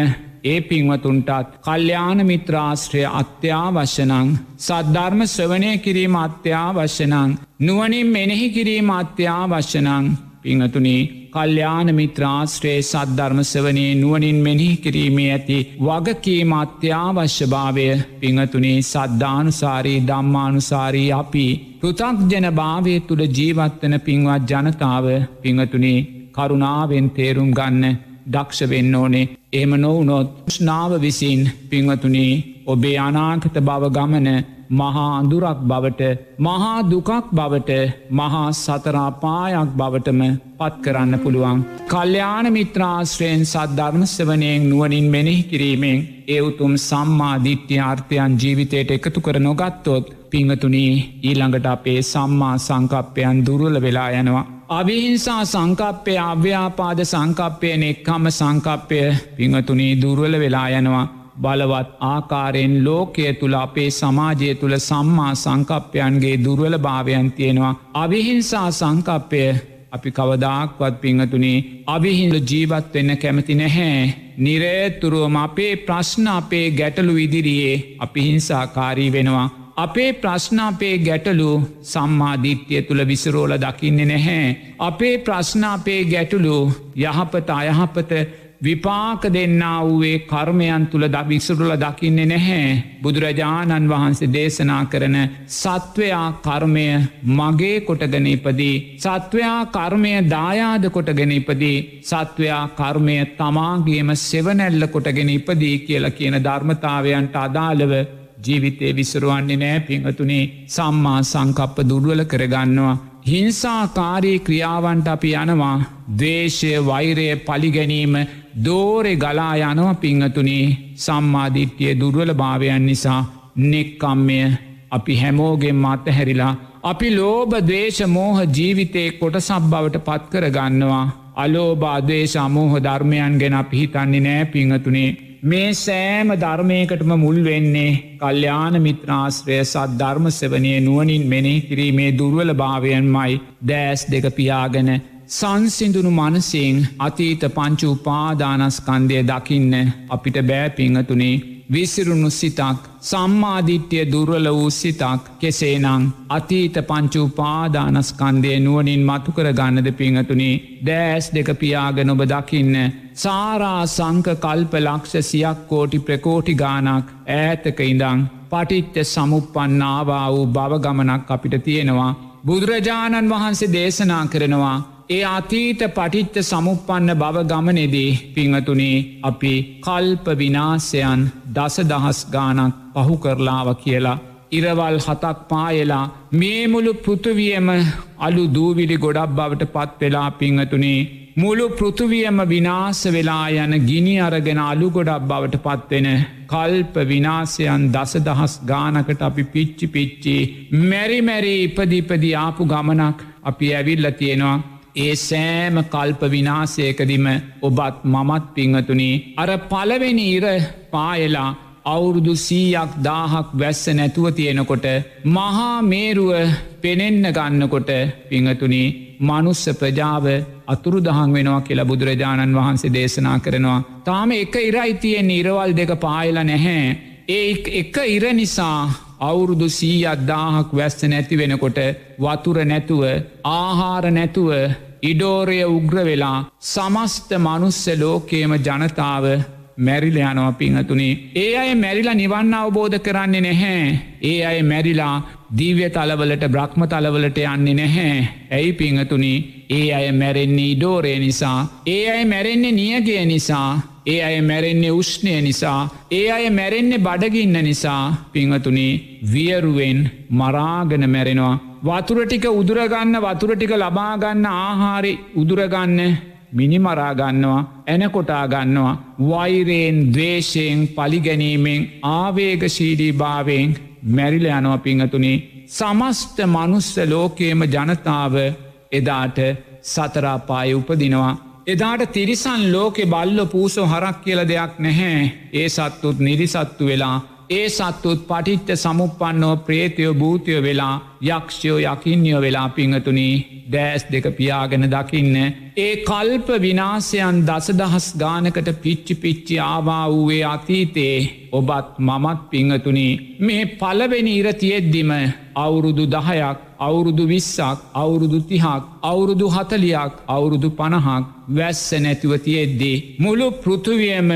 ඒ පින්වතුන්ටත් කල්්‍යාන මිත්‍රාශ්‍රය අත්‍යාවශ්‍යනං සද්ධර්ම ස්වනය කිරීම අත්‍යාවශ්‍යනං නුවනින් මෙනෙහි කිරීම අත්‍යාවශ්‍යනං පිංහතුනේ කල්්‍යාන මිත්‍රාශ්‍රයේ සද්ධර්මසවනේ නුවනින් මෙනිහි කිරීමේ ඇති වගකීම අත්‍යාවශ්‍යභාවය පිංහතුනේ සද්ධානුසාරී දම්මානුසාරී අපි පෘතක් ජන භාවය තුළ ජීවත්වන පින්වත් ජනතාව පිංහතුනේ කරුණාවෙන් තේරුම් ගන්න දක්ෂ වෙන්න ඕනේ එම නොවනොත් ෂ්නාව විසින් පිංවතුනේ ඔබේ අනාකත බව ගමන මහා අඳුරක් බවට මහා දුකක් බවට මහා සතරාපායක් බවටම පත් කරන්න පුළුවන්. කල්්‍යයාන මිත්‍රාශ්‍රයෙන් සද්ධර්මස්වනයෙන් නුවනින් මෙනෙහි කිරීමෙන් ඒ උතුම් සම්මා දිට්්‍ය ආර්ථයන් ජීවිතයට එකතු කර නොගත්තොත් පිංහතුනී ඊළඟට අපේ සම්මා සංකප්පයන් දුරුල වෙලා යනවා. අවිහිංසා සංකප්පය අව්‍යාපාද සංකප්පයන එක්කම සංකප්පය පිංහතුනී දුර්වල වෙලා යනවා. බලවත් ආකාරයෙන් ලෝකය තුළ අපේ සමාජය තුළ සම්මා සංකප්පයන්ගේ දුර්වල භාවයන් තියෙනවා. අවිහිංසා සංකප්පය අපි කවදාක්වත් පිංහතුනේ අවිහින්ද ජීවත් වෙන්න කැමති නැහැ. නිරේතුරුවම අපේ ප්‍රශ්න අපේ ගැටලු ඉදිරියේ අපි හිංසාකාරී වෙනවා. අපේ ප්‍රශ්නාපේ ගැටලු සම්මාධිත්‍යය තුළ විසරෝල දකින්නේ නැහැ. අපේ ප්‍රශ්නාපේ ගැටලු යහපත අයහපත විපාක දෙන්න වූේ කර්මයන් තුළ ද විසුරුල දකින්නේ නැහැ. බුදුරජාණන් වහන්සේ දේශනා කරන සත්වයා කර්මය මගේ කොටගෙන ඉපදී. සත්වයා කර්මය දායාද කොටගෙන ඉපදී. සත්වයා කර්මය තමාගේම සෙවනැල්ල කොටගෙන ඉපදී කියලා කියන ධර්මතාවයන්ට අදාළව ජීවිතය විසරුවන්නේ නෑ. පිංහතුනේ සම්මා සංකප්ප දුර්ුවල කරගන්නවා. හිංසාකාරී ක්‍රියාවන්ට අපි යනවා. දේශය වෛරය පලිගැනීම දෝරෙ ගලා යනව පිංහතුනේ සම්මාධිට්්‍යය දුර්වල භාවයන් නිසා නෙක්කම්මය අපි හැමෝගෙන් මත හැරිලා අපි ලෝබ දේශ මෝහ ජීවිතයේ කොට සබ්බවට පත් කර ගන්නවා අලෝබාදේශ අමෝහ ධර්මයන් ගැන පිහිතන්නේ නෑ පිංහතුනේ මේ සෑම ධර්මයකටම මුල් වෙන්නේ කල්්‍යාන මිත්‍රාශ්‍රය සත් ධර්ම සවනය නුවනින් මෙනෙහි කිරීමේ දුර්වල භාවයන්මයි දෑස් දෙක පියාගෙන සංසිදුනු මනසිං අතීත පංචු උපාදානස්කන්දය දකින්න අපිට බෑපිංහතුනේ විසිරුණු සිතක් සම්මාධිට්්‍යය දුර්වල වූ සිතක් කෙසේනං අතීත පංචු පාදානස්කන්දය නුවනින් මතුකර ගන්නද පිංහතුනි දෑස් දෙක පියාගෙන ඔබ දකින්න සාරා සංක කල්ප ලක්ෂ සියක් කෝටි ප්‍රකෝටි ගානක් ඈතක ඉඳං පටිත්්‍ය සමුපපන්නාවා වූ බවගමනක් අපිට තියෙනවා. බුදුරජාණන් වහන්සේ දේශනා කරනවා ඒ අතීත පටිච්ච සමුපපන්න බව ගමනෙදී පිංහතුනේ අපි කල්ප විනාසයන් දස දහස් ගානක් පහු කරලාව කියලා. ඉරවල් හතක් පායලා මේ මුළු පෘතුවියම අලු දූවිලි ගොඩක් බවට පත් වෙලා පිංහතුනේ මුළු පෘතුවියම විනාස වෙලා යන ගිනි අරගෙන අලු ගොඩක් බවට පත්වෙන කල්ප විනාසයන් දස දහස් ගානකට අපි පිච්චි පිච්චි මැරිමැරි ඉපදිපදි ආපු ගමනක් අපි ඇවිල්ල තියෙනවා ඒ සෑම කල්ප විනාසයකදිම ඔබත් මමත් පිංහතුනි අර පලවෙනි ඉර පායලා අවුරුදු සීයක් දාහක් වැස්ස නැතුව තියෙනකොට මහා මේරුව පෙනෙන්න ගන්නකොට පිංහතුනි මනුස්ස ප්‍රජාව අතුරු දහන් වෙනවා කියලා බුදුරජාණන් වහන්සේ දේශනා කරනවා. තාම එක ඉරයි තියෙන් ඉරවල් දෙක පායල නැහැ. ඒ එක ඉර නිසා අවුරුදු සීයක් දාහක් වැස්ස නැති වෙනකොට වතුර නැතුව ආහාර නැතුව ඉඩෝරය උග්‍ර වෙලා සමස්ත මනුස්ස ලෝකේම ජනතාව මැරිල යනව පිංහතුනේ. ඒ අය මැරිලා නිවන්න අවබෝධ කරන්නේ නැහැ. ඒ අය මැරිලා දීව්‍ය තලවලට බ්‍රහ්ම තලවලට යන්නේ නැහැ. ඇයි පිංහතුනි ඒ අය මැරෙන්නේ ඉඩෝරය නිසා. ඒ අය මැරෙන්නේ නියගය නිසා. ඒ අය මැරෙන්නේ උෂ්ණය නිසා. ඒ අය මැරෙන්නේ බඩගින්න නිසා පිංහතුනි වියරුවෙන් මරාගන මැරෙනවා. වතුරටික උදුරගන්න වතුරටික ලබාගන්න ආහාරි උදුරගන්න මිනිමරාගන්නවා ඇනකොටා ගන්නවා වෛරයෙන් දවේශයෙන් පලිගැනීමෙන් ආවේගශීඩී භාවයෙන් මැරිල යනවා පිංහතුනේ සමස්ත මනුස්ස ලෝකේම ජනතාව එදාට සතරාපාය උපදිනවා. එදාට තිරිසන් ලෝකෙ බල්ල පූසෝ හරක් කියල දෙයක් නැහැ ඒ සත්තුත් නිරිසත්තු වෙලා ඒ සත්තුත් පටිච්ච සමුපන්නෝ ප්‍රේතියෝ භූතියෝ වෙලා යක්ෂයෝ යකින්යෝ වෙලා පිංහතුනී දෑස් දෙක පියාගෙන දකින්න. ඒ කල්ප විනාසයන් දසදහස් ගානකට පිච්චි පිච්චි ආවා වූයේ අතීතයේ ඔබත් මමත් පිංහතුනී මේ පලවෙනි ඉරතියෙද්දිම අවුරුදු දහයක් අවුරුදු විස්සක් අවුරුදු තිහක් අවුරුදු හතලියක් අවුරුදු පණහක් වැස්ස නැතිවතියෙද්දී. මුළු පෘතුවියම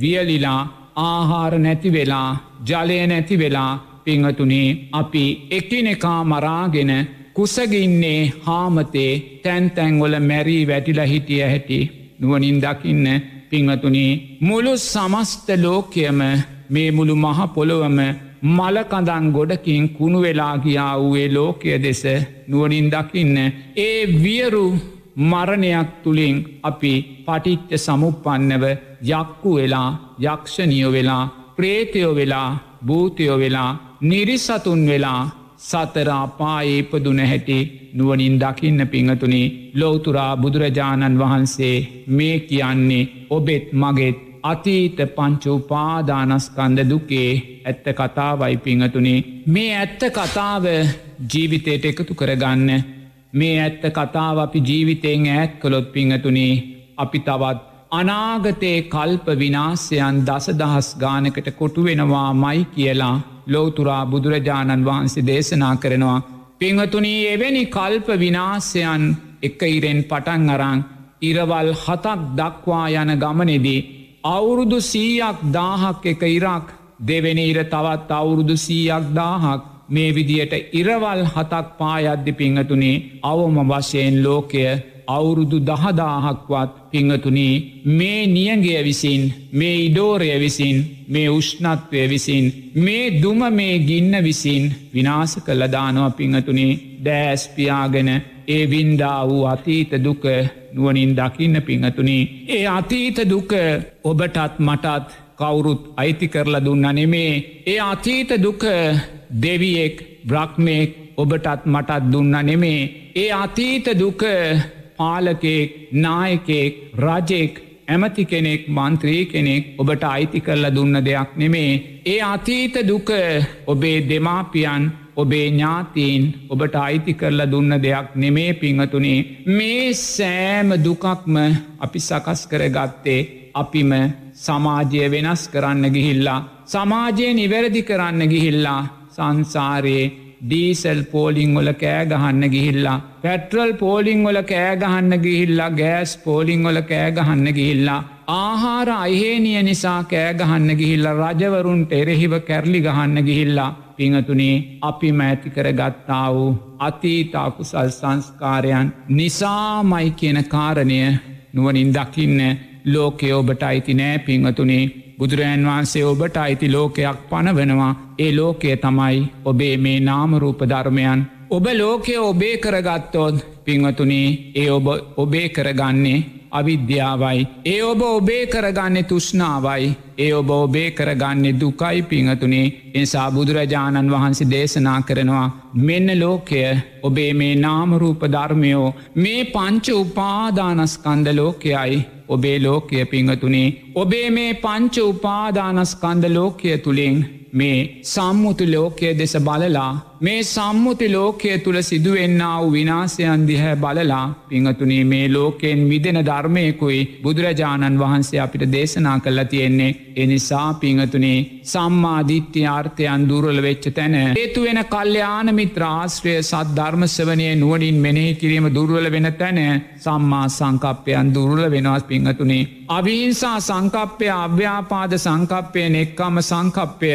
වියලිලා ආහාර නැති වෙලා ජලය නැති වෙලා පිංහතුනේ අපි එකිනෙකා මරාගෙන කුසගින්නේ හාමතේ තැන්තැන්වල මැරී වැටිල හිටිය හැටි නුවනින් දකින්න පිංහතුනේ මුළු සමස්ත ලෝකයම මේ මුළු මහ පොළොවම මලකඳන් ගොඩකින් කුණු වෙලා ගියා වූේ ලෝකය දෙස නුවනින් දකින්න. ඒ වියරු මරණයක් තුළින් අපි පටිච්ච සමුපන්නව යක්කු වෙලා යක්ෂණියෝ වෙලා ප්‍රේතයෝ වෙලා භූතයෝ වෙලා නිරිසතුන් වෙලා සතරා පාඒපදුන හැටි නුවනින් දකින්න පිංහතුනි ලෝතුරා බුදුරජාණන් වහන්සේ මේ කියන්නේ ඔබෙත් මගෙත් අතීත පංචු පාදානස්කන්ද දුකේ ඇත්ත කතාවයි පිංහතුනි. මේ ඇත්ත කතාව ජීවිතයට එකතු කරගන්න. මේ ඇත්ත කතාව අපි ජීවිතයෙන් ඈත් කොළොත් පිංහතුනේ අපි තවත් අනාගතයේ කල්ප විනාසයන් දසදහස් ගානකට කොටු වෙනවා මයි කියලා ලෝතුරා බුදුරජාණන් වහන්සේ දේශනා කරනවා. පිංහතුනී එවැනි කල්ප විනාසයන් එක ඉරෙන් පටන් අරං ඉරවල් හතක් දක්වා යන ගමනෙදී. අවුරුදු සීයක් දාහක් එක ඉරක් දෙවෙනි ඉර තවත් අවුරුදු සීයක් දාහක් මේ විදියට ඉරවල් හතක් පායද්දි පිංහතුනේ අවම වශයෙන් ලෝකය අවුරුදු දහදාහක්වත් පිංහතුනී මේ නියගය විසින් මේ ඉඩෝරය විසින් මේ උෂ්ණත්වය විසින් මේ දුම මේ ගින්න විසින් විනාස කළ දානවා පිංහතුනේ දෑස්පියාගෙන ඒ වින්ඩා වූ අතීත දුක නුවනින් දකින්න පිංහතුනී ඒ අතීත දුක ඔබටත් මටත් කවුරුත් අයිති කරලා දුන්න නෙමේ. ඒ අතීත දුක දෙවියෙක් බ්‍රක්්මයෙක් ඔබටත් මටත් දුන්න නෙමේ. ඒ අතීත දුක පාලකෙක් නායකෙක් රජෙක් ඇමති කෙනෙක් මන්ත්‍රී කෙනෙක් ඔබට අයිති කරලා දුන්න දෙයක් නෙමේ. ඒ අතීත දුක ඔබේ දෙමාපියන් ඔබේ ඥාතීන් ඔබට අයිති කරලා දුන්න දෙයක් නෙමේ පිංහතුනේ මේ සෑම දුකක්ම අපි සකස් කර ගත්තේ අපිම සමාජය වෙනස් කරන්න ගිහිල්ලා සමාජය නිවැරදි කරන්න ගිහිල්ලා සංසාරයේ ඩීසල් පෝලිං වල කෑගහන්න ගිහිල්ලා පැට්‍රල් පෝලිං වල කෑගහන්න ගිහිල්ලා ගෑස් පෝලිං වල කෑගහන්න ගිහිල්ලා ආහාර අයිහේනිය නිසා කෑගහන්න ගිහිල්ලා රජවරුන්ට එරෙහිව කැරලි ගහන්න ගිහිල්ලා පිංහතුනේ අපි මෑති කර ගත්තා වූ අතීතාකුසල් සංස්කාරයන් නිසාමයි කියන කාරණය නුවනින් දකින්න ලෝකය ඔබට අයිති නෑ. පිංහතුනේ බුදුරජන් වහන්සේ ඔබට අයිති ලෝකයක් පනවනවා. ඒ ලෝකය තමයි ඔබේ මේ නාමරූප ධර්මයන්. ඔබ ලෝකය ඔබේ කරගත්තොත් පිංහතුනේ ඒ ඔබ ඔබේ කරගන්නේ අවිද්‍යාවයි. ඒ ඔබ ඔබේ කරගන්නේ තුෂ්නාවයි. ඒ ඔබ ඔබේ කරගන්නේ දුකයි පිංහතුනේ එනිසා බුදුරජාණන් වහන්සේ දේශනා කරනවා. මෙන්න ලෝකය ඔබේ මේ නාමරූප ධර්මයෝ මේ පංච උපාදානස්කන්ද ලෝකයයි ඔබේ ලෝකය පිංහතුනේ. ඔබේ මේ පංච උපාදානස්කන්ද ලෝකය තුළින් මේ සම්මුතු ලෝකය දෙස බලලා මේ සම්මුති ලෝකය තුළ සිදුවෙන්න වූ විනාසයන් දිහැ බලලා පිංහතුනේ මේ ලෝකෙන් විදෙන ධර්මයකුයි බුදුරජාණන් වහන්සේ අපිට දේශනා කල්ලා තියෙන්නේ. එනිසා පිංහතුනේ සම්මාධිත්‍ය ආර්ථයන් දුරල වෙච්ච තැන ඒතු වෙන කල්්‍යයාන මිත්‍රාශ්‍රය සත් ධර්මස්වනය නුවනින් මෙනෙහි කිරීම දුර්වල වෙන තැන සම්මා සංකප්පයන් දුර්ල වෙනස් පිංහතුනේ අවිහිංසා සංකප්පය අභ්‍යාපාද සංකප්පය නෙක්කම සංකප්පය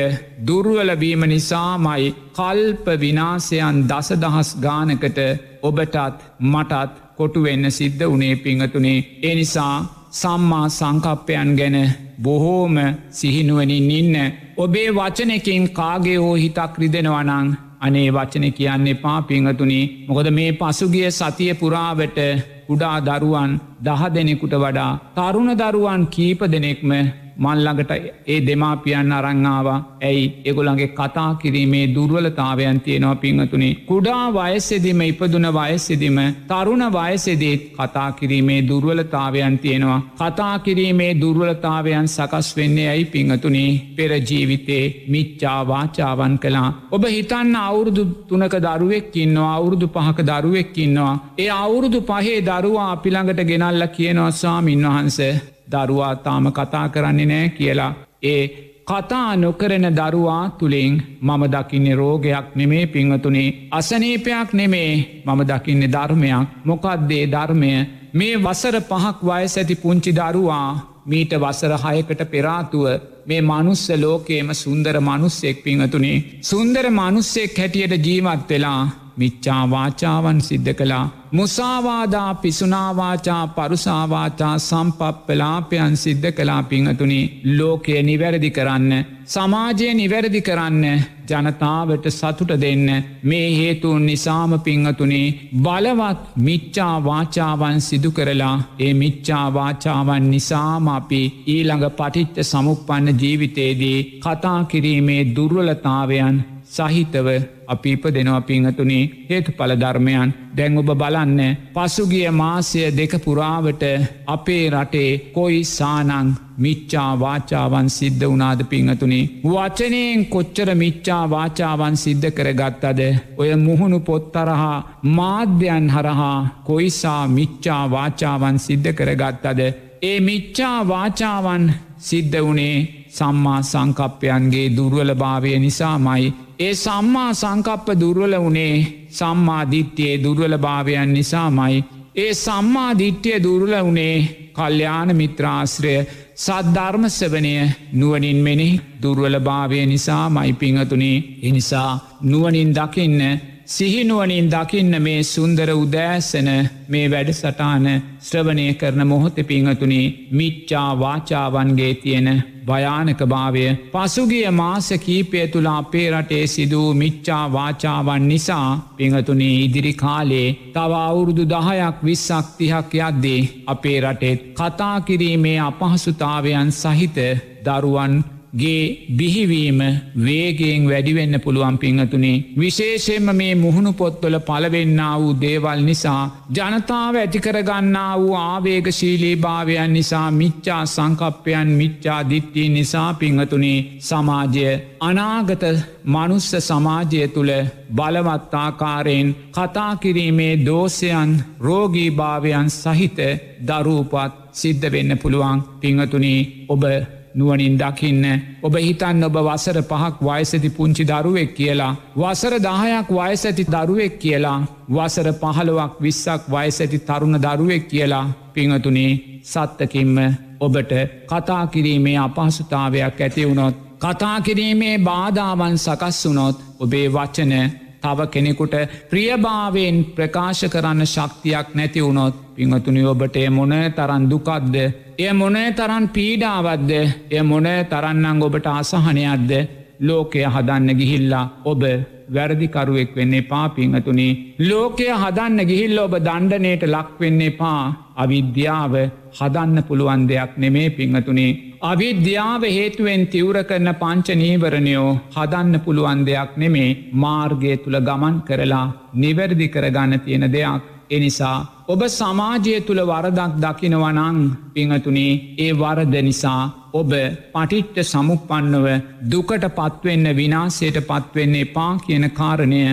දුර්වලවීම නිසාමයි කල්ප විනාසයන් දසදහස් ගානකට ඔබටත් මටත් කොටුවෙන්න සිද්ධ වනේ පිංහතුනේ. එනිසා සම්මා සංකප්පයන් ගැන බොහෝම සිහිනුවනින් ඉන්න ඔබේ වචනකින් කාගේ හෝ හිතක් රිදෙනවනං අනේ වචන කියන්නේ පා පිංහතුනි. මොකද මේ පසුගිය සතිය පුරාවට කුඩා දරුවන් දහ දෙනෙකුට වඩා තරුණ දරුවන් කීප දෙනෙක්ම මල්ලඟට ඒ දෙමාපියන් අරංආවා ඇයි? එගොළන්ගේ කතා කිරීමේ දුර්වලතාවයන් තියෙනවා පිංහතුනේ කුඩා වයස්සෙදිම ඉපදුන වයස්සෙදිම තරුණ වයසෙදේත් කතා කිරීමේ දුර්වලතාවයන් තියෙනවා. කතා කිරීමේ දුර්වලතාවයන් සකස් වෙන්නේ ඇයි පිංහතුනේ පෙරජීවිතේ මිච්චා වාචාවන් කලා ඔබ හිතන්න අවුරුදු තුනක දරුවෙක්කින්නවා අවුරුදු පහක දරුවෙක්කින්නවා ඒ අවුරුදු පහේ දරුවා අපිළඟට ගෙනල්ල කියනවා ස්වාමින් වහන්සේ දරුවා තාම කතා කරන්නේ නෑ කියලා. ඒ කතා නොකරන දරුවා තුළින් මම දකින්නේ රෝගයක් නෙමේ පිංහතුනේ අසනීපයක් නෙමේ මම දකින්නේ ධර්මයක්. මොකක්දේ ධර්මය? මේ වසර පහක් වයස ඇති පුංචි දරුවා මීට වසර හයකට පෙරාතුව මේ මනුස්ස ලෝකේම සුන්දර මනුස්සෙක් පිංහතුනේ සුන්දර මනුස්සෙක් හැටියට ජීවත් වෙලා මිච්චා වාචාවන් සිද්ධ කළා. මුසාවාදා පිසුනාවාචා පරුසාවාචා සම්පප්පලාපයන් සිද්ධ කලා පිංහතුනි ලෝකය නිවැරදි කරන්න. සමාජය නිවැරදි කරන්න ජනතාවට සතුට දෙන්න මේ හේතුන් නිසාම පිංහතුනේ බලවත් මිච්චා වාචාවන් සිදු කරලා ඒ මිච්චා වාචාවන් නිසාම අපි ඊළඟ පටිච්ච සමුප්පන්න ජීවිතයේදී කතා කිරීමේ දුර්වලතාවයන් සහිතව අපි ඉප දෙනවා පිංහතුනේ හේතු පලධර්මයන් දැන් ඔබ බලන්න. පසුගිය මාසය දෙක පුරාවට අපේ රටේ කොයි සානං මිච්චා වාචාවන් සිද්ධ වනාද පිංහතුනේ වචනයෙන් කොච්චර මිච්චා වාචාවන් සිද්ධ කර ගත්තද ඔය මුහුණු පොත්තරහා මාධ්‍යයන් හරහා කොයිසා මිච්චා වාචාවන් සිද්ධ කර ගත්තද ඒ මිච්චා වාචාවන් සිද්ධ වනේ සම්මා සංකප්පයන්ගේ දුර්වල භාවය නිසාමයි. ඒ සම්මා සංකප්ප දුර්වල වනේ සම්මාධිත්‍යයේ දුර්වල භාවයන් නිසාමයි. ඒ සම්මාධිට්්‍යය දුර්ල වනේ කල්්‍යාන මිත්‍රාශ්‍රය සද්ධර්මසවනය නුවනින් මෙනෙහි දුර්වල භාවය නිසා මයි පිංහතුනේ එනිසා නුවනින් දකින්න සිහිනුවනින් දකින්න මේ සුන්දර උදෑසන මේ වැඩ සටාන ශ්‍රවණය කරන මොහොත පිංහතුනේ මිච්චා වාචාවන්ගේ තියෙන භයානක භාවය පසුගිය මාස කීපය තුළා අපේ රටේ සිදූ මිච්චා වාචාවන් නිසා පිංහතුනේ ඉදිරි කාලේ තව අවුරුදු දහයක් විස්සක් තිහක් යද්දේ අපේ රටෙත් කතා කිරීමේ අපහසුතාවයන් සහිත දරුවන් ගේ බිහිවීම වේගෙන් වැඩිවෙන්න පුළුවන් පිංහතුනේ. විශේෂෙන්ම මේ මුහුණු පොත්වල පලවෙන්න වූ දේවල් නිසා ජනතාව ඇතිකරගන්නා වූ ආවේගශීලී භාවයන් නිසා මිච්චා සංකප්පයන් මිච්චා දිට්ටී නිසා පිංහතුනේ සමාජය අනාගත මනුස්ස සමාජය තුළ බලවත්තාකාරයෙන් කතා කිරීමේ දෝසයන් රෝගීභාවයන් සහිත දරූපත් සිද්ධ වෙන්න පුළුවන් පිංහතුනේ ඔබ නුවනින් දකින්න. ඔබ හිතන්න ඔබ වසර පහක් වයසති පුංචි දරුවෙක් කියලා. වසර දාහයක් වයසැති දරුවෙක් කියලා. වසර පහළුවක් විස්සක් වයසැති තරුණ දරුවෙක් කියලා. පිංහතුනේ සත්තකින්ම ඔබට කතා කිරීමේ අපහසුතාවයක් ඇති වුණොත් කතා කිරීමේ බාධාවන් සකස් වුනොත් ඔබේ වචන තව කෙනෙකුට ප්‍රියභාවෙන් ප්‍රකාශ කරන්න ශක්තියක් නැති වුණොත් පිංහතුනි ඔබට මොන තරන් දුකක්ද? එය මොන තරන් පීඩාවද්ද එය මොන තරන්නං ඔබට අසහනයක්ද? ලෝකය හදන්න ගිහිල්ලා ඔබ වැරදිකරුවෙක් වෙන්නේ පා පිංහතුනි ලෝකය හදන්න ගිහිල්ල ඔබ දණ්ඩනයට ලක්වෙන්නේ පා අවිද්‍යාව හදන්න පුළුවන් දෙයක් නෙමේ පිංහතුනේ අවිද්‍යාව හේතුවෙන් තිවර කරන පංච නීවරණයෝ හදන්න පුළුවන් දෙයක් නෙමේ. මාර්ගය තුළ ගමන් කරලා නිවැරදි කරගන්න තියෙන දෙයක්. එනිසා ඔබ සමාජය තුළ වරදක් දකිනවනං පිංහතුනේ ඒ වරද නිසා ඔබ පටිට්ට සමුපන්නව දුකට පත්වෙන්න විනාසයට පත්වෙන්නේ පා කියන කාරණය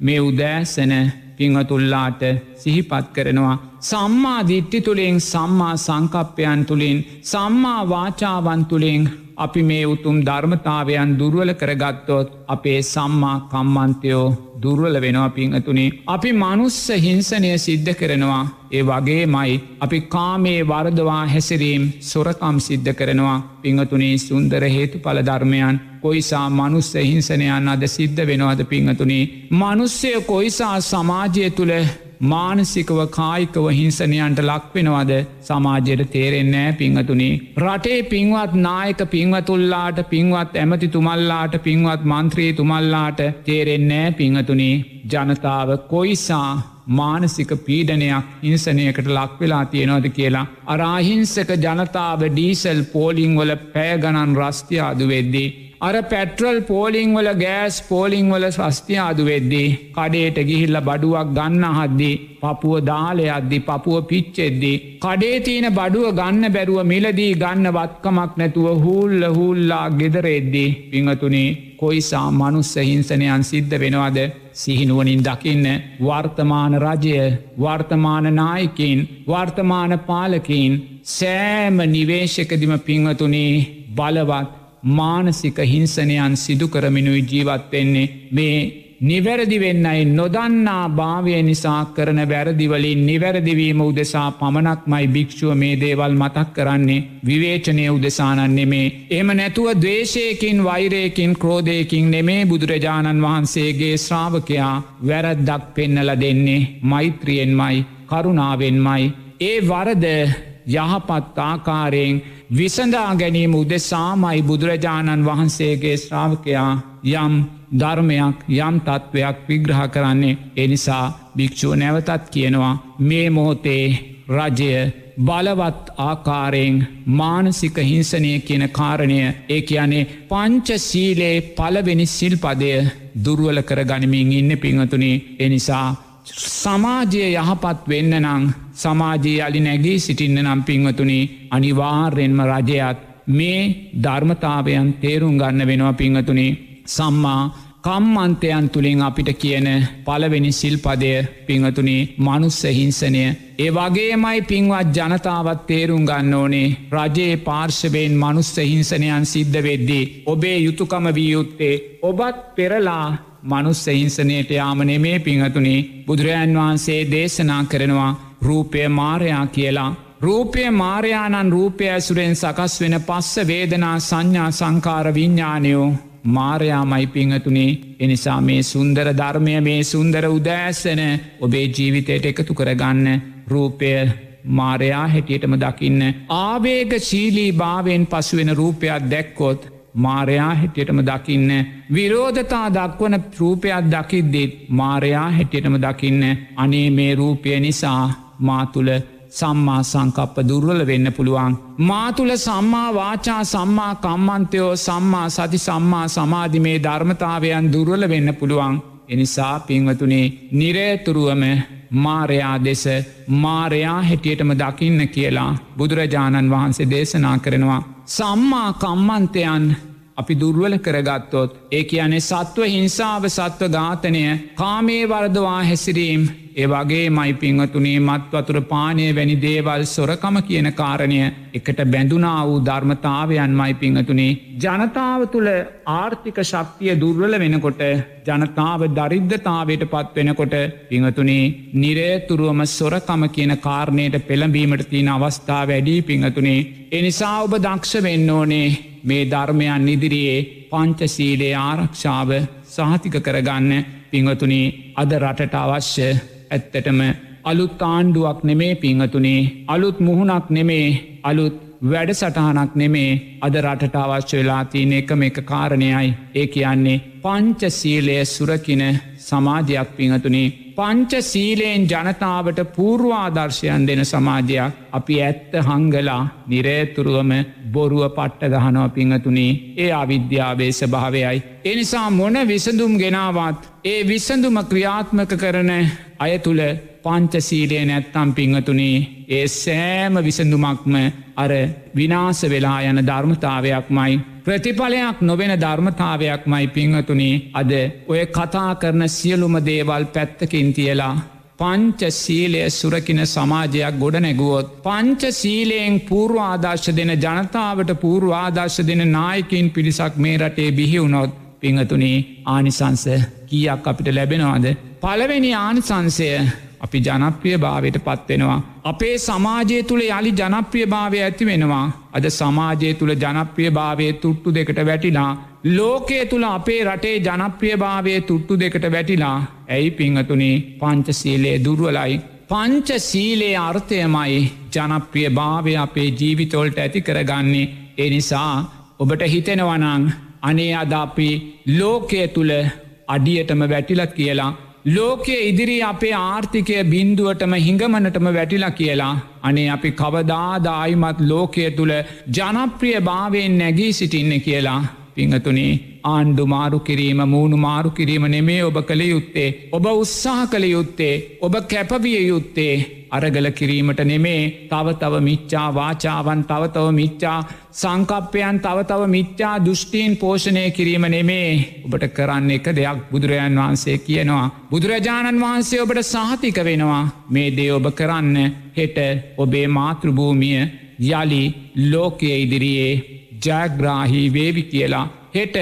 මේ උදෑසන පිංහතුල්ලාට සිහිපත් කරනවා. සම්මා දිට්ටි තුළින් සම්මා සංකප්පයන් තුළින් සම්මා වාචාවන් තුළින් අපි මේ උතුම් ධර්මතාවයන් දුර්වල කරගත්තොත් අපේ සම්මා කම්මන්තයෝ දුර්වල වෙනවා පිංහතුනේ. අපි මනුස්ස හිංසනය සිද්ධ කරනවා. ඒ වගේ මයි අපි කාමේ වරදවා හැසිරීම් සොරකම් සිද්ධ කරනවා පිංහතුනේ සුන්දර හේතු පලධර්මයන් කොයිසා මනුස්ස හිංසනයන් අද සිද්ධ වෙනවාද පිංහතුනේ. මනුස්සය කොයිසා සමාජය තුළ මානසිකව කායිකව හිංසනයන්ට ලක්වෙනවද සමාජයට තේරෙන්නෑ පිංහතුනේ. රටේ පින්වත් නායක පින්වතුල්ලාට පින්වත් ඇමති තුමල්ලාට පින්වත් මන්ත්‍රී තුමල්ලාට තේරෙන්නෑ පිංහතුනේ ජනතාව කොයිසා මානසික පීඩනයක් හිංසනයකට ලක්වෙලා තියෙනවද කියලා. අරාහිංසක ජනතාව ඩීසල් පෝලිංවල පෑගණන් රස්තියාදු වෙද්දී. අර පැට්‍රල් පෝලිංවල ගෑස් පෝලිංවල ස්වස්තියාදු වෙද්දී කඩේට ගිහිල්ල බඩුවක් ගන්න හද්දී පපුුව දාලයද්දි පපුුව පිච්චෙද්දී. කඩේ තියෙන බඩුව ගන්න බැරුව මිලදී ගන්න වත්කමක් නැතුව හුල්ල හුල්ලා ගෙදරෙද්දී පිංහතුනේ කොයිසා මනුස්ස හිංසනයන් සිද්ධ වෙනවාද සිහිනුවනින් දකින්න වර්තමාන රජය වර්තමාන නායකින් වර්තමාන පාලකින් සෑම නිවේශකදිම පිංහතුනේ බලවත් මානසික හිංසනයන් සිදු කරමිනුයි ජීවත් වෙන්නේ මේ නිවැරදි වෙන්නයි නොදන්නා භාවය නිසා කරන වැරදිවලින් නිවැරදිවීම උදෙසා පමණක්මයි භික්ෂුව මේ දේවල් මතක් කරන්නේ විවේචනය උදෙසානන් නෙමේ. එම නැතුව දවේශයකින් වෛරයකින් ක්‍රෝධයකින් නෙමේ බුදුරජාණන් වහන්සේගේ ශ්‍රාවකයා වැරද්දක් පෙන්නල දෙන්නේ මෛත්‍රියෙන්මයි කරුණාවෙන්මයි. ඒ වරද යහපත් ආකාරයෙන් විසඳා ගැනීම උදෙසාමයි බුදුරජාණන් වහන්සේගේ ශ්‍රාවකයා යම් ධර්මයක් යම් තත්ත්වයක් විග්‍රහ කරන්නේ. එනිසා භික්‍ෂුව නැවතත් කියනවා මේ මොහොතේ රජය බලවත් ආකාරයෙන් මානසික හිංසනය කියන කාරණය. ඒ කියන්නේ පංච සීලේ පලවෙනි සිල්පදය දුර්වල කර ගනිමින් ඉන්න පිංහතුනි එනිසා සමාජය යහපත් වෙන්න නං සමාජයේ අලි නැගී සිටින්න නම් පිංවතුනි අනිවාර්යෙන්ම රජයත් මේ ධර්මතාවයන් තේරුම් ගන්න වෙනවා පිංහතුනි සම්මා කම්මන්තයන් තුළින් අපිට කියන පලවෙනි සිල්පදය පිංහතුනි මනුස්ස හිංසනය. ඒ වගේමයි පින්වත් ජනතාවත් තේරුම් ගන්න ඕනේ රජයේ පාර්ශවයෙන් මනුස්ස හිංසනයන් සිද්ධ වෙද්දී ඔබේ යුතුකම වියයුත්තේ ඔබත් පෙරලා මනුස්ස හිංසනයට යාමනේ මේ පිංහතුනි බුදුරජන් වහන්සේ දේශනා කරනවා රූපය මාරයා කියලා. රූපය මාරයාණන් රූපය ඇසුරෙන් සකස් වෙන පස්ස වේදනා සංඥා සංකාර විඤ්ඥානයෝ මාරයාමයි පිංහතුනේ එනිසා මේ සුන්දර ධර්මය මේ සුන්දර උදෑසන ඔබේ ජීවිතයට එකතු කරගන්න රූපය මාරයා හැටියටම දකින්න ආවේග ශීලී භාවයෙන් පසුවෙන රූපයක් දැක්කොත් මාරයා හැටියටම දකින්න විරෝධතා දක්වන රූපයක් දකිද්දෙත් මාරයා හැටියටම දකින්න අනේ මේ රූපය නිසා මාතුළ සම්මා සංකප්ප දුර්වල වෙන්න පුළුවන්. මාතුළ සම්මා වාචා සම්මා කම්මන්තයෝ සම්මා සති සම්මා සමාධිමේ ධර්මතාවයන් දුර්වල වෙන්න පුළුවන්. එනිසා පින්වතුනේ නිරේතුරුවම මාරයා දෙස මාරයා හැටියටම දකින්න කියලා බුදුරජාණන් වහන්සේ දේශනා කරනවා. සම්මා කම්මන්තයන් අපි දුර්වල කරගත්තොත් ඒ කියන්නේ සත්ව හිංසාව සත්ව ඝාතනය කාමේ වර්දවා හැසිරීම් ඒ වගේ මයි පිංහතුනේ මත්වතුර පානය වැනි දේවල් සොරකම කියන කාරණය එකට බැඳුනා වූ ධර්මතාවයන් මයි පිංහතුනේ ජනතාව තුළ ආර්ථික ශක්තිය දුර්වල වෙනකොට ජනතාව දරිද්ධතාවයට පත් වෙනකොට පිංහතුනේ නිරේතුරුවම සොරකම කියන කාරණයට පෙළඹීමට තියෙන අවස්ථා වැඩී පිංහතුනේ එනිසා ඔබ දක්ෂ වෙන්න ඕනේ. මේ ධර්මයන් ඉදිරියේ පංචසීලේ ආරක්ෂාව සහතික කරගන්න පිංහතුනි අද රටට අවශ්‍ය ඇත්තටම අලුත් ආණ්ඩුවක් නෙමේ පිංහතුනේ අලුත් මුහුණක් නෙමේ අලුත් වැඩ සටහනක් නෙමේ අද රටට අවශ්‍ය වෙලා තියන එකම එක කාරණයයි ඒ කියන්නේ පංච සීලය සුරකින සමාජයක් පිංහතුනේ පංච සීලයෙන් ජනතාවට පූර්වාදර්ශයන් දෙන සමාජයක් අපි ඇත්ත හංගලා නිරේතුරුවම බොරුව පට්ට ගහනව පිංහතුනේ ඒ අවිද්‍යාවේ ස්භාවයයි. එනිසා මොන විසඳුම් ගෙනාවත් ඒ විසඳුම ක්‍රියාත්මක කරන අය තුළ පංචසීලය නැත්තම් පිංහතුනේ ඒ සෑම විසඳුමක්ම අර විනාස වෙලා යන ධර්මතාවයක් මයි. ප්‍රතිඵලයක් නොවෙන ධර්මතාවයක් මයි පිංහතුනේ අද ඔය කතා කරන සියලුම දේවල් පැත්තකින් තියලා පංච සීලය සුරකින සමාජයක් ගොඩ නැගුවොත්. පංච සීලයෙන් පූර්වාදර්ශ දෙන ජනතාවට පූර්වාදර්ශ දෙන නායකින් පිරිසක් මේ රටේ බිහිවුණොත් පිංහතුනේ ආනිසංස කියක් අපිට ලැබෙනවාද. පළවෙනි ආනිසංසය අපි ජනප්‍රිය භාවයට පත්වෙනවා. අපේ සමාජය තුළ යළි ජනප්‍රිය භාවය ඇති වෙනවා. අද සමාජය තුළ ජනප්‍රිය භාවය තුට්ටු දෙකට වැටිලා. ලෝකයේ තුළ අපේ රටේ ජනප්‍රිය භාවය තුට්ටු දෙකට වැටිලා. ඇයි පිංහතුනේ පංචසීලේ දුර්වලයි. පංච සීලේ අර්ථයමයි ජනප්‍රිය භාවය අපේ ජීවිතොල්ට ඇති කරගන්නේ. එනිසා ඔබට හිතෙනවනං අනේ අද අපි ලෝකය තුළ අඩියටම වැටිලත් කියලා ලෝකයේ ඉදිරි අපේ ආර්ථිකය බින්දුවටම හිඟමනටම වැටිලා කියලා. අනේ අපි කවදාදායිමත් ලෝකය තුළ ජනප්‍රිය භාවයෙන් නැගී සිටින්න කියලා. පිංහතුනේ ආණ්ඩු මාරු කිරීම මූුණු මාරු කිරීම නෙමේ ඔබ කළ යුත්තේ. ඔබ උත්සාහ කළ යුත්තේ ඔබ කැපවිය යුත්තේ. අරගල කිරීමට නෙමේ. තව තව මිච්චා වාචාවන් තවතව මිච්චා සංකප්පයන් තවතව මිච්චා දෘෂ්ටීන් පෝෂණය කිරීම නෙමේ. ඔබට කරන්න එක දෙයක් බුදුරජාන් වහන්සේ කියනවා. බුදුරජාණන් වහන්සේ ඔබට සාහතික වෙනවා. මේ දේ ඔබ කරන්න හෙට ඔබේ මාතෘභූමිය යළි ලෝකය ඉදිරියේ ජයග්‍රාහි වේවි කියලා. හෙට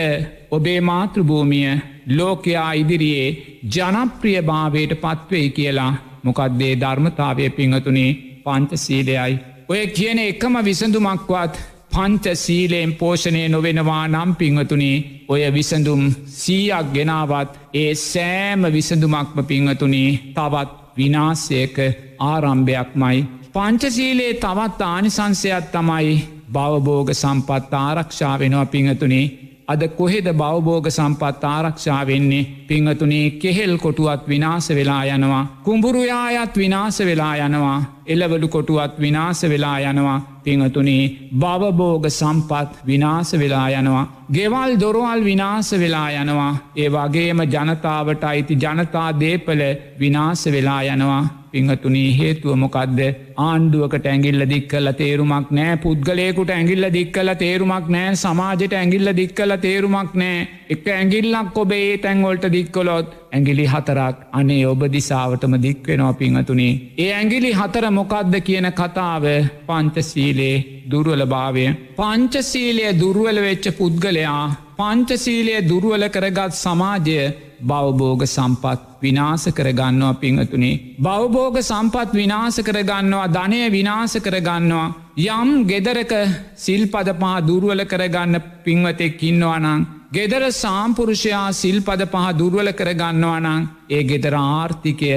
ඔබේ මාතෘභූමිය ලෝකයා ඉදිරියේ ජනප්‍රිය භාවයට පත්වෙයි කියලා මොකක්දේ ධර්මතාවය පිංහතුනේ පංචසීලයයි. ඔය කියන එකම විසඳුමක්වත් පංච සීලයෙන් පෝෂණය නොවෙනවා නම් පිංහතුනේ ඔය විසඳුම් සීයක් ගෙනාවත් ඒ සෑම විසඳුමක්ම පිංහතුනේ තවත් විනාසයක ආරම්භයක්මයි. පංචසීලේ තවත් ආනිසංසයක් තමයි බවබෝග සම්පත් ආරක්ෂා වෙනවා පිංහතුනේ අද කොහෙද බවබෝග සම්පත් ආරක්ෂා වෙන්නේ පිංහතුනේ කෙහෙල් කොටුවත් විනාස වෙලා යනවා. කුඹුරුයායත් විනාස වෙලා යනවා. එලවලු කොටුවත් විනාස වෙලා යනවා. පිංහතුනේ බවබෝග සම්පත් විනාස වෙලා යනවා. ගෙවල් දොරවල් විනාස වෙලා යනවා. ඒ වගේම ජනතාවට අයිති ජනතා දේපල විනාස වෙලා යනවා. පිංහතුනී හේතුව මොකක්ද ආණ්ඩුවකට ඇගිල්ල දික්කල තේරුමක් නෑ පුද්ගලයකුට ඇගිල්ල දික්කල තේරුමක් නෑ සමාජයට ඇගිල්ල දික්කල තේරුමක් නෑ. එක ඇගිල්ලක් ඔබේ ඒ තැන්වොල්ට දික්කොලොත් ඇගිලි හතරක් අනේ ඔබ දිසාාවටම දික්වෙනවා පිංහතුනේ. ඒ ඇගිලි හතර මොකක්ද කියන කතාව පංචසීලේ දුරුවල භාවය. පංචසීලය දුරුවල වෙච්ච පුද්ගලයා පංචසීලය දුරුවල කරගත් සමාජය බවබෝග සම්පත් විනාස කරගන්නවා පිංහතුනේ. බවබෝග සම්පත් විනාස කරගන්නවා ධනය විනාස කරගන්නවා. යම් ගෙදරක සිල්පද පහ දුරුවල කරගන්න පින්වතෙක් ඉන්නවානං. ගෙදර සාම්පුරුෂයා සිල්පද පහ දුර්වල කරගන්නවා නං ඒ ගෙදර ආර්ථිකය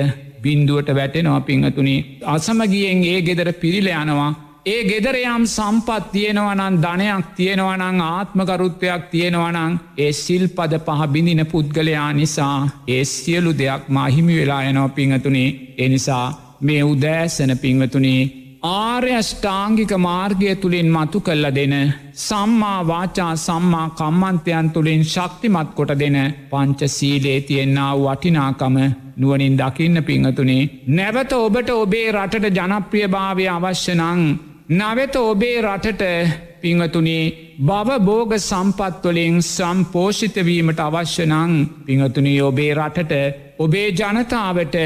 බින්දුවට වැටෙනවා පිංහතුනි. අසමගියෙන් ඒ ගෙදර පිරිල යනවා ඒ ගෙදරයම් සම්පත් තියෙනවනන් ධනයක් තියෙනවනං ආත්මකරුත්වයක් තියෙනවනං ඒ සිල්පද පහ බිඳින පුද්ගලයා නිසා ඒ සියලු දෙයක් මහිමි වෙලා යනෝ පිංහතුනේ එනිසා මේ උදෑසන පිංහතුනේ ආර්යෂ්ඨාංගික මාර්ගය තුළින් මතු කල්ල දෙන සම්මා වාචා සම්මා කම්මන්තයන් තුළින් ශක්තිමත් කොට දෙන පංච සීලේ තියෙන්න්නා වටිනාකම නුවනින් දකින්න පිංහතුනේ නැවත ඔබට ඔබේ රටට ජනප්‍රියභාවය අවශ්‍යනං නවෙත ඔබේ රටට පිංහතුනේ බව බෝග සම්පත්වලින් සම්පෝෂිතවීමට අවශ්‍යනං පිංහතුනී ඔබේ රටට ඔබේ ජනතාවට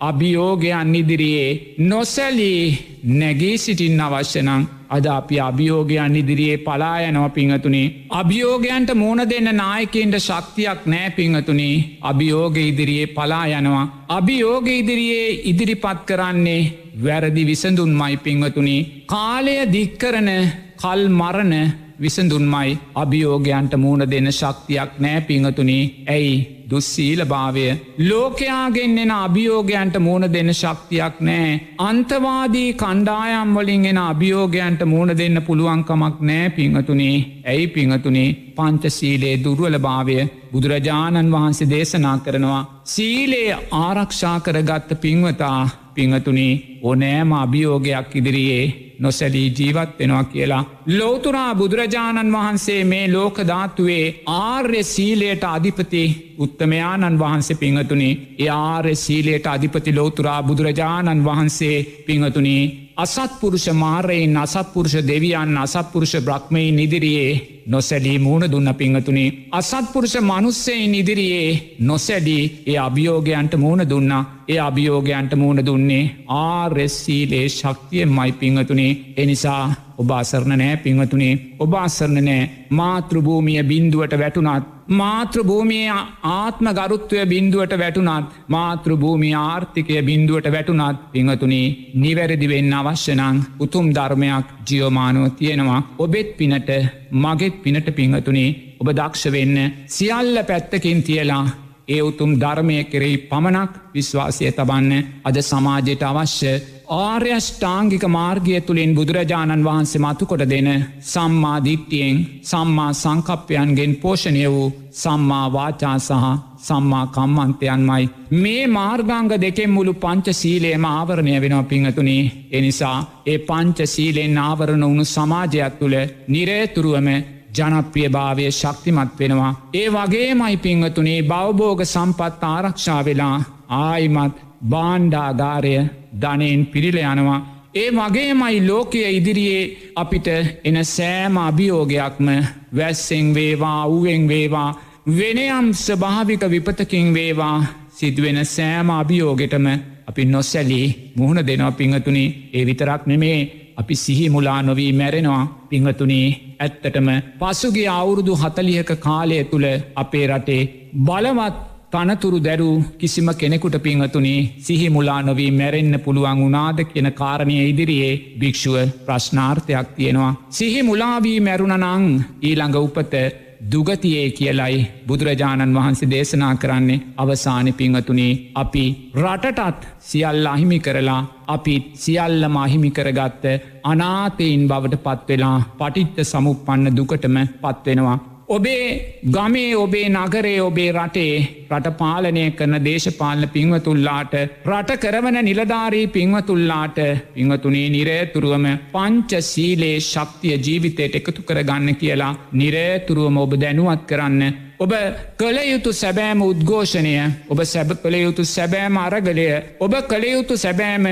අභියෝගයන් ඉදිරියේ නොසැලී නැගී සිටින් අවශ්‍යනං අද අපි අභියෝගයන් ඉදිරියේ පලායනව පිංහතුනේ. අභියෝගයන්ට මෝන දෙන්න නායකෙන්ට ශක්තියක් නෑ පිංහතුනේ අභියෝග ඉදිරියේ පලා යනවා. අභියෝග ඉදිරියේ ඉදිරිපත් කරන්නේ වැරදි විසඳුන් මයි පිංහතුනේ. කාලය දික්කරන කල් මරණ විසඳුන්මයි අභියෝගයන්ට මූුණ දෙන්න ශක්තියක් නෑ පිංහතුනේ ඇයි දුස්සීල භාවය ලෝකයාගෙන් එෙන අභියෝගයන්ට මූුණ දෙන්න ශක්තියක් නෑ. අන්තවාදී කණ්ඩායම් වලින් එෙන අභියෝගයන්ට මූුණ දෙන්න පුළුවන්කමක් නෑ පිංහතුනේ ඇයි පිංහතුනේ පංචසීලේ දුරුවල භාවය බුදුරජාණන් වහන්සේ දේශනා කරනවා. සීලේ ආරක්ෂා කරගත්ත පින්වතා පිංහතුනි ඕනෑම අභියෝගයක් ඉදිරියේ නොසැලී ජීවත් වෙනවා කියලා. ලෝතුරා බුදුරජාණන් වහන්සේ මේ ලෝකධාත්තුවේ ආර්ය සීලයට අධිපති උත්තමයාණන් වහන්සේ පිංහතුනි ඒ ආර්ය සීලයට අධිපති ලෝතුරා බුදුරජාණන් වහන්සේ පිංහතුනී අසත්පුරුෂ මාරයෙන් අසත්පුරුෂ දෙවියන් අසත්පුරුෂ බ්‍රක්්මයි නිදිරියේ නොසැලී මූුණ දුන්න පිංහතුනේ. අසත්පුරුෂ මනුස්සයෙන් ඉදිරියේ නොසැඩී ඒ අභියෝගයන්ට මූුණ දුන්නා. ඒ අභියෝගයන්ට මූුණ දුන්නේ ආරෙස්සීලේ ශක්තිය මයි පිංහතුනේ. එනිසා ඔබ අසරණ නෑ පිංහතුනේ. ඔබ අසරණ නෑ. මාතෘභූමිය බින්දුවට වැටුනත් මාතෘභූමිය ආත්ම ගරුත්වය බින්දුවට වැටුනත් මාතෘභූමි ආර්ථිකය බින්දුවට වැටුනත් පිංහතුනේ නිවැරදි වෙන්න අවශ්‍යනං උතුම් ධර්මයක් ජියෝමානුව තියෙනවා. ඔබෙත් පිනට මගෙත් පිනට පිංහතුනේ ඔබ දක්ෂ වෙන්න සියල්ල පැත්තකින් තියලා ඒ උතුම් ධර්මය කෙරෙහි පමණක් විශ්වාසය තබන්න අද සමාජයට අවශ්‍ය ආර්යෂ්ඨාංගික මාර්ගය තුළින් බුදුරජාණන් වහන්සේ මතුකොට දෙන සම්මාධිට්ටියෙන් සම්මා සංකප්පයන්ගෙන් පෝෂණය වූ සම්මා වාචා සහ සම්මා කම්මන්තයන්මයි. මේ මාර්ගංග දෙකෙන් මුළු පංච සීලේම ආවරණය වෙනවා පිංහතුනේ එනිසා ඒ පංච සීලෙන් ආවරණ වුණු සමාජයක් තුළ නිරේතුරුවම ජනප්‍රිය භාවය ශක්තිමත් වෙනවා. ඒ වගේ මයි පිංහතුනේ බවබෝග සම්පත් ආරක්ෂා වෙලා ආයිමත් බාණ්ඩාගාරය ධනයෙන් පිරිල යනවා. ඒ වගේමයි ලෝකය ඉදිරියේ අපිට එන සෑම අභියෝගයක්ම වැස්සෙන් වේවා වුවෙන් වේවා වෙනයම් ස්භාවික විපතකින් වේවා සිදුවෙන සෑම අභියෝගෙටම අපි නොසැලී මුහුණ දෙනවා පිංහතුනි ඒ විතරක් නෙමේ අපි සිහි මුලා නොවී මැරෙනවා පිංහතුනේ ඇත්තටම පසුගේ අවුරුදු හතලියක කාලය තුළ අපේ රටේ බලවත් තනතුරු දැරූ කිසිම කෙනෙකුට පිංහතුනේ සිහි මුලා නොවී මැරෙන්න්න පුළුවන් වුනාද කියන කාරණය ඉදිරියේ භික්‍ෂුව ප්‍රශ්නාර්ථයක් තියෙනවා. සිහි මුලාවී මැරුණනං ඊළඟ උපත දුගතියේ කියලයි බුදුරජාණන් වහන්සේ දේශනා කරන්නේ අවසානි පිංහතුනේ අපි රටටත් සියල්ල අහිමි කරලා අපිත් සියල්ලම අහිමි කරගත්ත අනාතයින් බවට පත්වෙලා පටිත්ත සමුපන්න දුකටම පත්වෙනවා. ඔබේ ගමේ ඔබේ නගරේ ඔබේ රටේ රට පාලනය කරන දේශපාලන පිංවතුල්ලාට රට කරවන නිලධාරී පිංවතුල්ලාට පිංවතුනේ නිරේතුරුවම පංච සීලේ ශක්තිය ජීවිතයට එකතු කරගන්න කියලා නිරේතුරුවම ඔබ දැනුවත් කරන්න. ඔබ කළයුතු සැබෑම උද්ඝෝෂණය ඔබ සැබ කළයුතු සැබෑම අරගලය ඔබ කළයුතු සැබෑම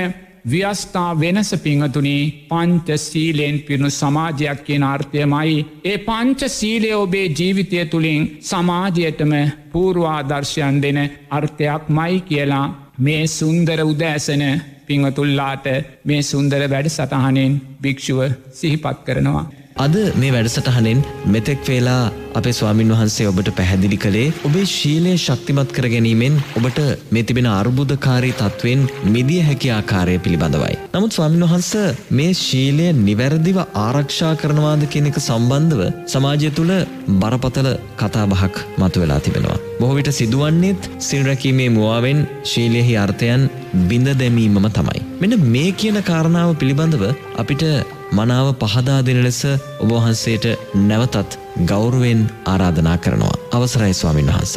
ව්‍යස්ථා වෙනස පිංහතුනේ පංච සීලයෙන් පිරුණු සමාජයක් කියන අර්ථයමයි. ඒ පංච සීලය ඔබේ ජීවිතය තුළින් සමාජයටම පූර්වාදර්ශයන් දෙන අර්ථයක් මයි කියලා මේ සුන්දර උදෑසන පිංහතුල්ලාට මේ සුන්දර වැඩ සටහනෙන් භික්‍ෂුව සිහිපත් කරනවා. අද මේ වැඩසටහනෙන් මෙතෙක් වේලා අපේ ස්වාමින් වහන්සේ ඔබට පැහැදිලි කළේ ඔබේ ශීලය ශක්තිමත් කර ගැනීමෙන් ඔබට මේ තිබෙන අර්බුදකාරී තත්ත්වෙන් මිදිය හැකි ආකාරය පිළිබඳවයි. නමුත් ස්වාමින් වහන්ස මේ ශීලය නිවැරදිව ආරක්ෂා කරනවාද කෙනෙක සම්බන්ධව සමාජය තුළ බරපතල කතාබහක් මතු වෙලා තිබෙනවා. බොහවිට සිදුවන්නේත් සිල්රැකීමේ මුවාවෙන් ශීලයෙහි අර්ථයන් බිඳ දැමීමම තමයි. මෙන්න මේ කියන කාරණාව පිළිබඳව අපිට මනාව පහදා දෙන ලෙස ඔබවහන්සේට නැවතත් ගෞරුවෙන් ආරාධනා කරනවා. අවසරයි ස්වාමින් වහන්ස.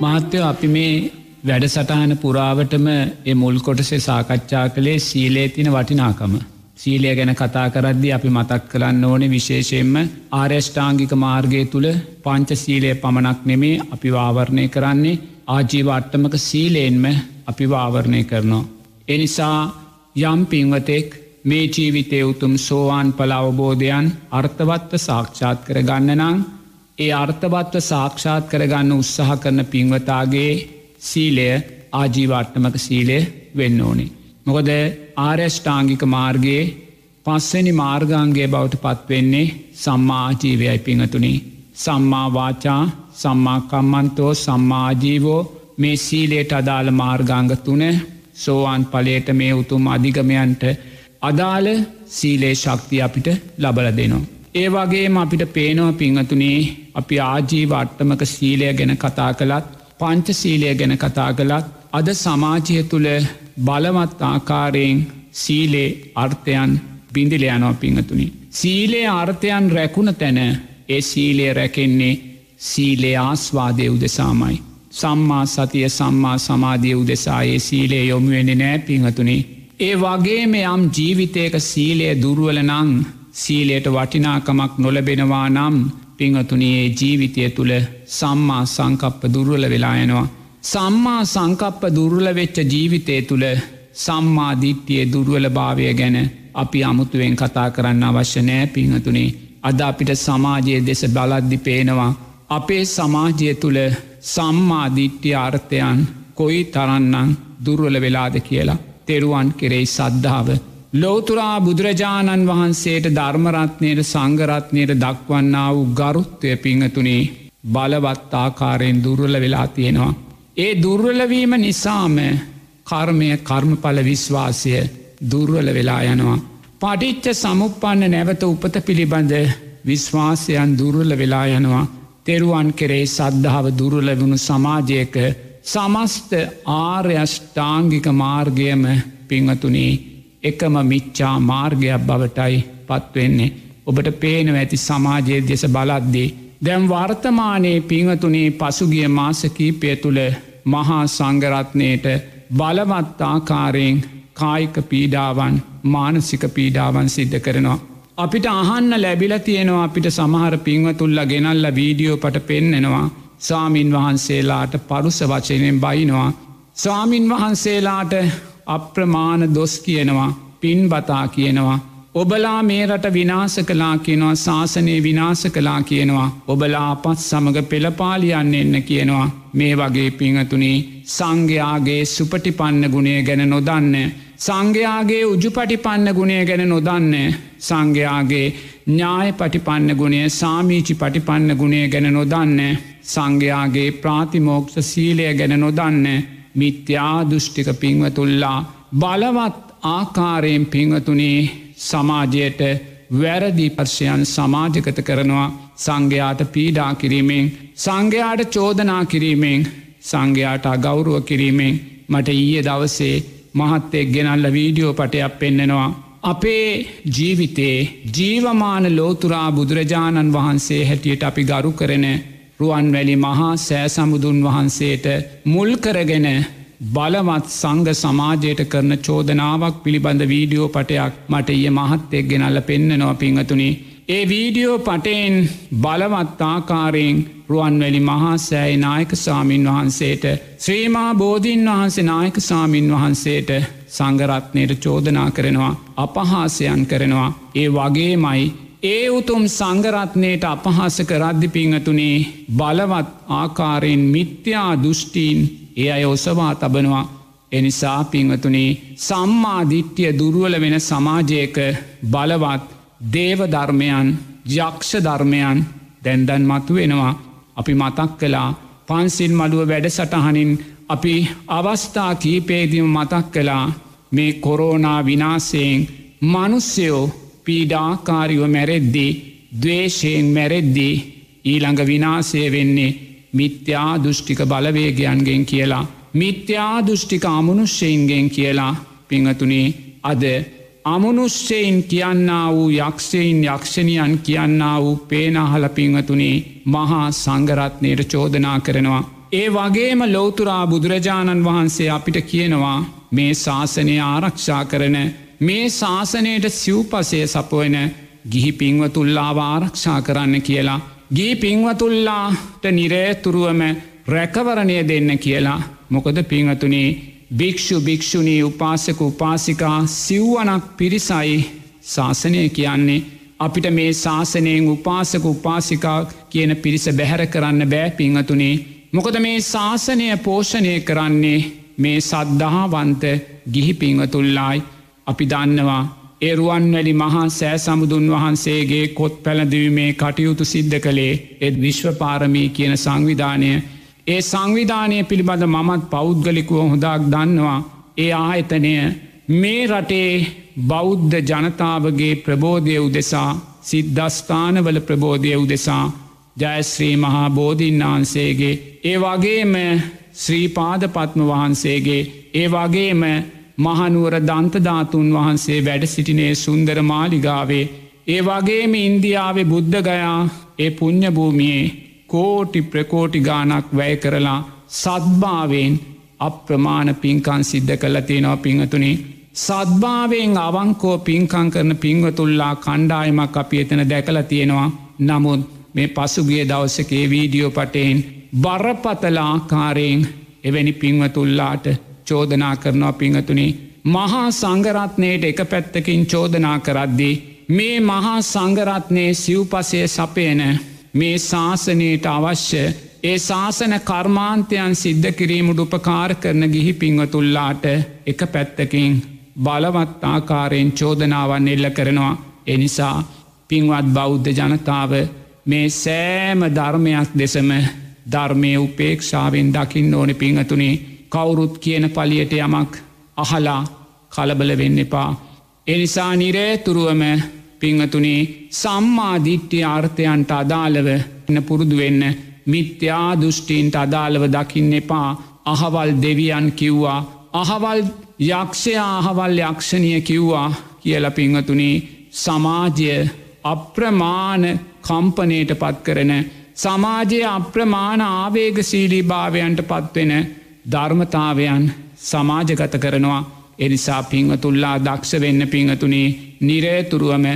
මාත්‍යව අපි මේ වැඩසටහන පුරාවටම එ මුල් කොටසේ සාකච්ඡා කළේ සීලේ තින වටිනාකම. සීලය ගැන කතා කරද්දි අපි මතක් කරන්න ඕනෙ විශේෂයෙන්ම ආර්යෂ්ඨාංගික මාර්ගය තුළ පංච සීලය පමණක් නෙමේ අපි වාවරණය කරන්නේ ආජීවාට්ටමක සීලයෙන්ම අපි වාවරණය කරනවා. එනිසා යම් පින්වතෙක් මේ ජීවිතය උතුම් සෝවාන් පල අවබෝධයන් අර්ථවත්ව සාක්ෂාත් කර ගන්නනං ඒ අර්ථවත්ව සාක්ෂාත් කරගන්න උත්සාහ කරන පින්වතාගේ සීලය ආජීවාට්ටමක සීලය වෙන්න ඕනේ. මොකද ආර්යෂ්ඨාංගික මාර්ගයේ පස්සනි මාර්ගාන්ගේ බවට පත්වෙන්නේ සම්මාජීවයයි පිංහතුනි. සම්මාවාචා සම්මාකම්මන්තෝ සම්මාජීවෝ මේ සීලයට අදාළ මාර්ගාංග තුන සෝවාන් පලේට මේ උතුම් අධිගමයන්ට අදාළ සීලේ ශක්තිය අපිට ලබල දෙනවා. ඒ වගේම අපිට පේනව පිංහතුනේ අපි ආජීව අට්ටමක සීලය ගැන කතා කළත් පංච සීලය ගැන කතා කළත් අද සමාජය තුළ බලවත් ආකාරයෙන් සීලේ අර්ථයන් බිඳිල යනෝ පිංහතුනි. සීලේ අර්ථයන් රැකුණ තැන ඒ සීලය රැකෙන්නේ සීලේ ආස්වාදය උදෙසාමයි. සම්මා සතිය සම්මා සමාධිය උදෙසායේ සීලේ යොමුුවෙන්නේ නෑ පිංහතුනේ ඒ වගේම යම් ජීවිතයක සීලය දුරුවල නං සීලයට වටිනාකමක් නොලබෙනවා නම් පිංහතුනයේ ජීවිතය තුළ සම්මා සංකප්ප දුර්වල වෙලායනවා. සම්මා සංකප්ප දුර්වල වෙච්ච ජීවිතය තුළ සම්මාධිට්ටිය දුර්වල භාවය ගැන අපි අමුතුවෙන් කතා කරන්න අවශ්‍ය නෑ පිංහතුනේ අද අපිට සමාජයේ දෙස බලද්දි පේනවා. අපේ සමාජය තුළ සම්මාධිට්්‍ය අර්ථයන් කොයි තරන්නං දුර්වල වෙලාද කියලා. තෙරුවන් කෙරෙයි සද්ධාව. ලෝතුරා බුදුරජාණන් වහන්සේට ධර්මරත්නයට සංගරත්නයට දක්වන්නා වූ ගරුත්වය පිංහතුනේ බලවත් ආකාරයෙන් දුර්වල වෙලා තියෙනවා. ඒ දුර්වලවීම නිසාම කර්මය කර්මඵල විශ්වාසය දුර්වල වෙලා යනවා. පටිච්ච සමුපන්න නැවත උපත පිළිබඳ විශ්වාසයන් දුර්වල වෙලා යනවා. තෙරුවන් කෙරෙයි සද්ධාව දුර්වල වුණු සමාජයක සමස්ත ආර්යෂ්ඨාංගික මාර්ගයම පිංහතුනේ එකම මිච්චා මාර්ගයක් බවටයි පත්වෙන්නේ. ඔබට පේනව ඇති සමාජයේ දෙස බලද්දී. දැම් වර්තමානයේ පිංහතුනේ පසුගිය මාසකීපය තුළ මහා සංගරත්නයට බලවත් ආකාරයෙන් කායික පීඩාවන් මානසික පීඩාවන් සිද්ධ කරනවා. අපිට අහන්න ලැබිල තියෙනවා අපිට සමහර පිංවතුල්ල ගෙනල්ල වීඩියෝ පට පෙන්නෙනවා ස්වාමීන් වහන්සේලාට පරුස වචනයෙන් බයිනවා. ස්වාමීන් වහන්සේලාට අප්‍රමාණ දොස් කියනවා පින් බතා කියනවා. ඔබලා මේ රට විනාස කලා කියනවා ශාසනය විනාස කලා කියනවා. ඔබලා අපත් සමඟ පෙළපාලියන්න එන්න කියනවා. මේ වගේ පිංහතුනි සංඝයාගේ සුපටිපන්න ගුණේ ගැන නොදන්න. සංඝයාගේ උජුපටිපන්න ගුණේ ගැන නොදන්න. සංඝයාගේ ඥාය පටිපන්න ගුණේ සාමීචි පටිපන්න ගුණේ ගැන නොදන්න. සංඝයාගේ ප්‍රාතිමෝක්ෂ සීලය ගැන නොදන්න මිත්‍යා දෘෂ්ටික පින්වතුල්ලා බලවත් ආකාරයෙන් පින්වතුනේ සමාජයට වැරදි පර්ශයන් සමාජගත කරනවා සංඝයාට පීඩා කිරීමෙන් සංඝයාට චෝදනා කිරීමෙන් සංඝයාට අගෞරුව කිරීමෙන් මට ඊය දවසේ මහත්තෙක් ගෙනල්ල වීඩියෝ පටයක් පෙන්නෙනවා. අපේ ජීවිතේ ජීවමාන ලෝතුරා බුදුරජාණන් වහන්සේ හැටියට අපි ගරු කරන රුවන්වැලි මහා සෑසමුදුන් වහන්සේට මුල් කරගෙන බලවත් සංග සමාජයට කරන චෝදනාවක් පිළිබඳ වීඩියෝ පටයක් මට ඒ මහත්තෙක් ගෙනල්ල පෙන්න්නනවා පිංහතුනි. ඒ වීඩියෝ පටයෙන් බලවත් ආකාරයෙන් රුවන්වැලි මහා සෑයි නායක සාමීන් වහන්සේට ශ්‍රීමා බෝධීන් වහන්සේ නායක සාමීන් වහන්සේට සංගරත්නයට චෝදනා කරනවා අපහාසයන් කරනවා ඒ වගේමයි ඒ උතුම් සංගරත්නයට අපහාස කරද්දි පිංහතුනේ බලවත් ආකාරයෙන් මිත්‍යා දෘෂ්ටීන් ඒ අය ඔසවා තබනවා. එනිසා පිංවතුනේ සම්මාධිට්්‍යය දුරුවල වෙන සමාජයක බලවත් දේවධර්මයන් යක්ෂ ධර්මයන් දැන්දන් මතු වෙනවා අපි මතක් කලා පන්සිල් මඩුව වැඩ සටහනින් අපි අවස්ථා කීපේදිම මතක් කලා මේ කොරෝනා විනාසයෙන් මනුස්්‍යයෝ පීඩාකාරිව මැරෙද්දී දවේශයෙන් මැරෙද්දී ඊළඟ විනාසය වෙන්නේ මිත්‍යා දෘෂ්ටික බලවේගයන්ගෙන් කියලා. මිත්‍යා දෘෂ්ටික අමනුෂ්‍යයින්ගෙන් කියලා පිංහතුනේ අද අමනුෂ්‍යයෙන් කියන්න වූ යක්ෂයෙන් යක්ෂණයන් කියන්න වූ පේනාහල පිංහතුනේ මහා සංගරත්නයට චෝදනා කරනවා. ඒ වගේම ලෝතුරා බුදුරජාණන් වහන්සේ අපිට කියනවා මේ ශාසනය ආරක්ෂා කරන මේ ශාසනයට සිව්පසය සපුවන ගිහි පින්වතුල්ලාව ආරක්ෂා කරන්න කියලා. ගී පින්වතුල්ලාට නිරේතුරුවම රැකවරණය දෙන්න කියලා. මොකද පිංහතුනේ භික්‍ෂු භික්‍ෂුණී උපාසක උපාසිකා සිව්වනක් පිරිසයි ශාසනය කියන්නේ. අපිට මේ ශාසනයෙන් උපාසක උපාසිකා කියන පිරිස බැහැර කරන්න බෑ පිංහතුනේ මොකද මේ ශාසනය පෝෂණය කරන්නේ මේ සද්ධාවන්ත ගිහි පිංහතුල්ලායි අපි දන්නවා. එරුවන්වැලි මහා සෑ සමුදුන් වහන්සේගේ කොත් පැළඳවීමේ කටයුතු සිද්ධ කළේ එත් විශ්වපාරමී කියන සංවිධානය. ඒ සංවිධානය පිළිබඳ මමත් පෞද්ගලිකුව හොදක් දන්නවා. ඒ ආයතනය මේ රටේ බෞද්ධ ජනතාවගේ ප්‍රබෝධය උදෙසා සිද්ධස්ථානවල ප්‍රබෝධය උදෙසා ජයශ්‍රී මහා බෝධීන් වහන්සේගේ ඒ වගේම ශ්‍රීපාදපත්ම වහන්සේගේ ඒ වගේම මහනුවර දන්තධාතුන් වහන්සේ වැඩ සිටිනේ සුන්දර මාලිගාවේ. ඒ වගේම ඉන්දියාවේ බුද්ධගයා ඒ පුං්ඥභූමියයේ කෝටි ප්‍රකෝටි ගානක් වැය කරලා සද්භාවෙන් අප්‍රමාණ පින්කන් සිද්ධ කළ තියෙනවා පිංහතුනේ සද්භාවෙන් අවංකෝ පින්කං කරන පිංවතුල්ලා කණ්ඩායමක් අපි එතන දැකල තියෙනවා. නමුත් මේ පසුගිය දවසකේ වීඩියෝ පටයෙන් බරපතලාකාරයෙන් එවැනි පිංවතුල්ලාට චෝදනා කරනවා පිංහතුනි. මහා සංගරත්නයට එක පැත්තකින් චෝදනා කරද්දී. මේ මහා සංගරත්නය සිව්පසය සපයන මේ ශාසනයට අවශ්‍ය ඒ ශාසන කර්මාන්තයන් සිද්ධ කිරීමුට උපකාර කරන ගිහි පිංවතුල්ලාට එක පැත්තකින් බලවත් ආකාරයෙන් චෝදනාවන් එල්ල කරනවා එනිසා පින්වත් බෞද්ධ ජනතාව මේ සෑම ධර්මයක් දෙසම ධර්මය උපේක්ෂාවෙන් දකින්න ඕන පිංහතුනේ කවුරුත් කියන පලියට යමක් අහලා කලබල වෙන්න එපා. එනිසා නිරේතුරුවම පිංහතුනේ සම්මාධිට්්‍ය ආර්ථයන්ට අදාළව එන්න පුරුදුවෙන්න මිත්‍යා දෘෂ්ටීන්ට අදාළව දකින්න එපා අහවල් දෙවියන් කිව්වා අහවල් යක්ෂයා අහවල් යක්ෂණය කිව්වා කියල පිංහතුනේ සමාජය අප්‍රමාණ කම්පනයට පත් කරන සමාජයේ අප්‍රමාණ ආවේගශීලී භාවයන්ට පත්වෙන ධර්මතාවයන් සමාජගත කරනවා. එනිසා පිංහතුල්ලා දක්ෂ වෙන්න පිංහතුනේ නිරේතුරුවම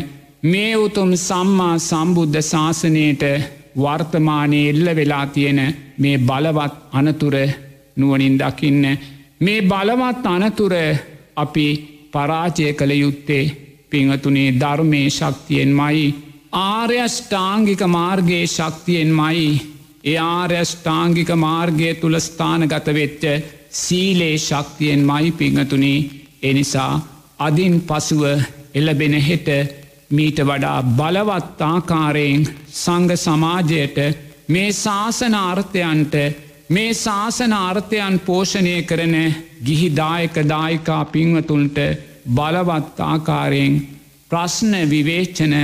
මේ උතුම් සම්මා සම්බුද්ධ ශාසනයට වර්තමානය එල්ල වෙලා තියෙන මේ බලවත් අනතුර නුවනින් දකින්න. මේ බලවත් අනතුර අපි පරාජය කළ යුත්තේ පිංහතුනේ ධර්මය ශක්තියෙන් මයි ආර්යෂ්ඨාංගික මාර්ගයේ ශක්තියෙන් මයි ඒ ආර්යෂ්ඨාංගික මාර්ගය තුළ ස්ථානගත වෙච්ච සීලේ ශක්තියෙන් මයි පිංහතුනී. එනිසා අදින් පසුව එල්ලබෙන හෙට මීට වඩා බලවත් ආකාරයෙන් සංග සමාජයට මේ ශාසන අර්ථයන්ට මේ ශාසන අර්ථයන් පෝෂණය කරන ගිහිදායක දායිකා පින්වතුන්ට බලවත් ආකාරයෙන් ප්‍රශ්න විවේච්චන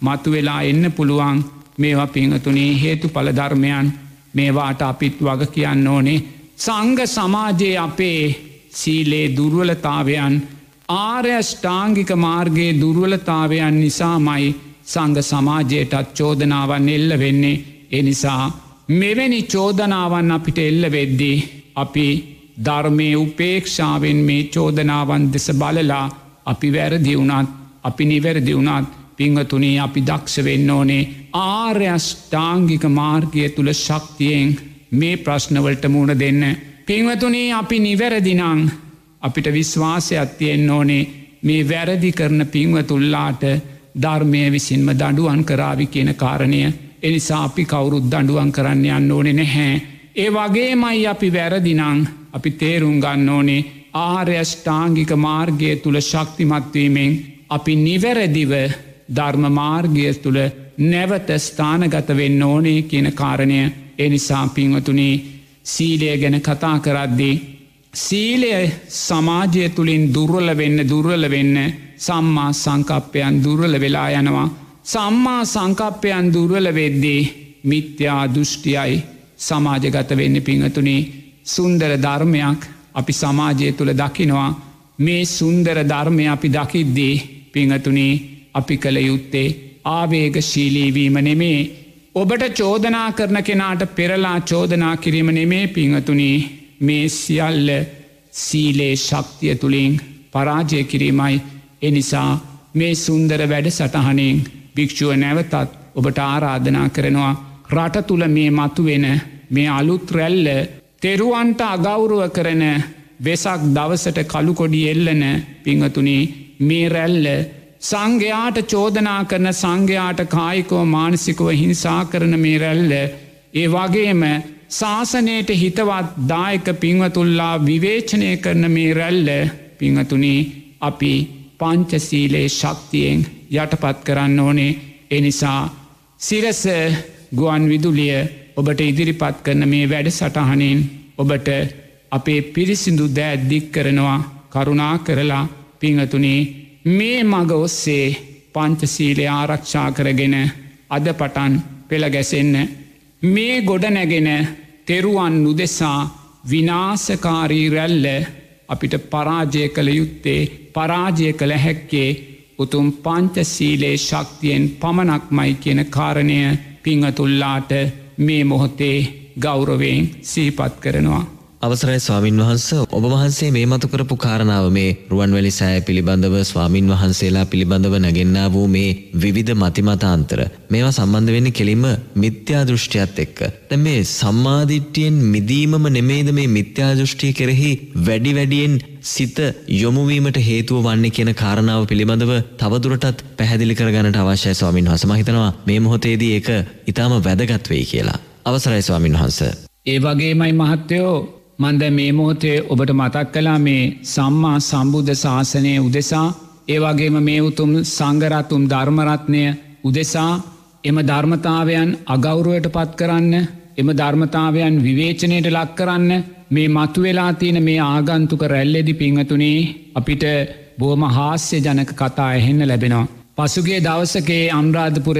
මතුවෙලා එන්න පුළුවන්. මේවා පිංහතුනේ හේතු පලධර්මයන් මේවාට අපිත් වග කියන්න ඕනේ. සංග සමාජයේ අපේ සීලේ දුර්වලතාවයන් ආර්යෂ්ඨාංගික මාර්ගයේ දුර්වලතාවයන් නිසාමයි සංග සමාජයටත් චෝදනාවන් එල්ල වෙන්නේ. එනිසා මෙවැනි චෝදනාවන් අපිට එල්ල වෙද්දී අපි ධර්මය උපේක්ෂාවෙන් මේ චෝදනාවන් දෙස බලලා අපි වැරදිවුණත් අපි නිවැරදි වුණත් පිංහතුනේ අපි දක්ෂ වෙන්න ඕනේ ආර්යෂ්ඨාංගික මාර්ගය තුළ ශක්තියෙන් මේ ප්‍රශ්නවලට මුණ දෙන්න. පිංවතුනේ අපි නිවැරදිනං අපිට විශ්වාසයක් තියෙන් ඕනේ මේ වැරදි කරන පිංවතුල්ලාට ධර්මය විසින්ම දඩුවන් කරාවි කියන කාරණය එනිසා අපි කවුරුත් දඩුවන් කරන්න යන්න ඕනෙ නැහැ. ඒ වගේමයි අපි වැරදිනං අපි තේරුම් ගන්න ඕනේ ආර්යෂ්ඨාංගික මාර්ගය තුළ ශක්තිමත්වීමෙන් අපි නිවැරදිව ධර්ම මාර්ගය තුළ නැවත ස්ථානගත වෙන්න ඕනේ කියන කාරණය එනිසා පින්වතුනී සීලය ගැන කතා කරද්දී. සීලය සමාජය තුළින් දුර්වල වෙන්න දුර්වල වෙන්න සම්මා සංකප්පයන් දුර්වල වෙලා යනවා. සම්මා සංකප්පයන් දුර්වල වෙද්දී මිත්‍යා දෘෂ්ටියයි සමාජගත වෙන්න පිංහතුනේ සුන්දර ධර්මයක් අපි සමාජය තුළ දකිනවා මේ සුන්දර ධර්මය අපි දකිද්දී පිංහතුනේ අපි කළ යුත්තේ ආවේග ශීලීවීම නෙමේ. ඔබට චෝදනා කරන කෙනාට පෙරලා චෝදනා කිරීම නෙමේ පිංහතුනී මේ සියල්ල සීලේ ශක්තිය තුළින් පරාජය කිරීමයි. එනිසා මේ සුන්දර වැඩ සටහනෙන් භික්‍ෂුව නැවතත් ඔබට ආරාධනා කරනවා. රට තුළ මේ මතුවෙන මේ අලුත් රැල්ල තෙරුවන්ට අගෞරුව කරන වෙසක් දවසට කළුකොඩි එල්ලන පිංහතුනේ මේ රැල්ල සංඝයාට චෝදනා කරන සංඝයාට කායිකෝ මානසිකව හිංසා කරන මේ රැල්ල ඒ වගේම ශාසනයට හිතවත් දායක පිංවතුල්ලා විවේචනය කරන මේ රැල්ල පිංහතුනේ අපි පංචසීලේ ශක්තියෙන් යටපත් කරන්න ඕනේ. එනිසා සිරස ගුවන් විදුලිය ඔබට ඉදිරිපත් කරන මේ වැඩ සටහනෙන් ඔබට අපේ පිරිසිදු දෑත් දික් කරනවා කරුණා කරලා පිංහතුනේ මේ මග ඔස්සේ පංචසීලය ආරක්ෂා කරගෙන අද පටන් පෙළගැසෙන්න මේ ගොඩනැගෙන තෙරුවන් නුදෙසා විනාසකාරී රැල්ල අපිට පරාජය කළ යුත්තේ පරාජය කළ හැක්කේ උතුම් පංචසීලේ ශක්තියෙන් පමණක්මයි කියන කාරණය පිංහතුල්ලාට මේ මොහොතේ ගෞරවයෙන් සීපත් කරනවා. අවසරයි ස්වාමින් වහන්ස ඔබ වහන්සේ මේ මතු කරපු කාරණාව මේ රුවන්වැලි සෑය පිළිබඳව ස්වාමින් වහන්සේලා පිළිබඳව නැගෙන්න්නා වූ මේ විවිධ මතිමතාන්තර මේවා සම්බන්ධ වෙන්න කෙලින්ම මිත්‍යා දෘෂ්ටියත් එක්ක. දැ මේ සම්මාධිට්ටියෙන් මිදීමම නෙමේද මේ මිත්‍යා දෘෂ්ටිය කෙරෙහි වැඩි වැඩියෙන් සිත යොමුවීමට හේතුව වන්නේ කියන කාරණාව පිළිබඳව තවදුරටත් පැහැදිලි කරගන්නට අවශ්‍යයි ස්වාමින් වහස මහිතනවා මේ මොහොතේදී එක ඉතාම වැදගත් වෙයි කියලා. අවසරයි ස්වාමින් වහන්ස. ඒ වගේමයි මහත්තයෝ මන්ද මේ මොහොතේ ඔබට මතක් කලා මේ සම්මා සම්බුද්ධ ශාසනය උදෙසා ඒවගේම මේ උතුම් සංගරත්තුම් ධර්මරත්නය උදෙසා එම ධර්මතාවයන් අගෞරුවට පත් කරන්න එම ධර්මතාවයන් විවේචනයට ලක් කරන්න මේ මතුවෙලා තියෙන මේ ආගන්තුක රැල්ලෙදි පිංහතුනේ අපිට බෝම හාස්‍ය ජනක කතා එහෙන්න ලැබෙනවා. පසුගේ දවසකේ අම්රාධපුර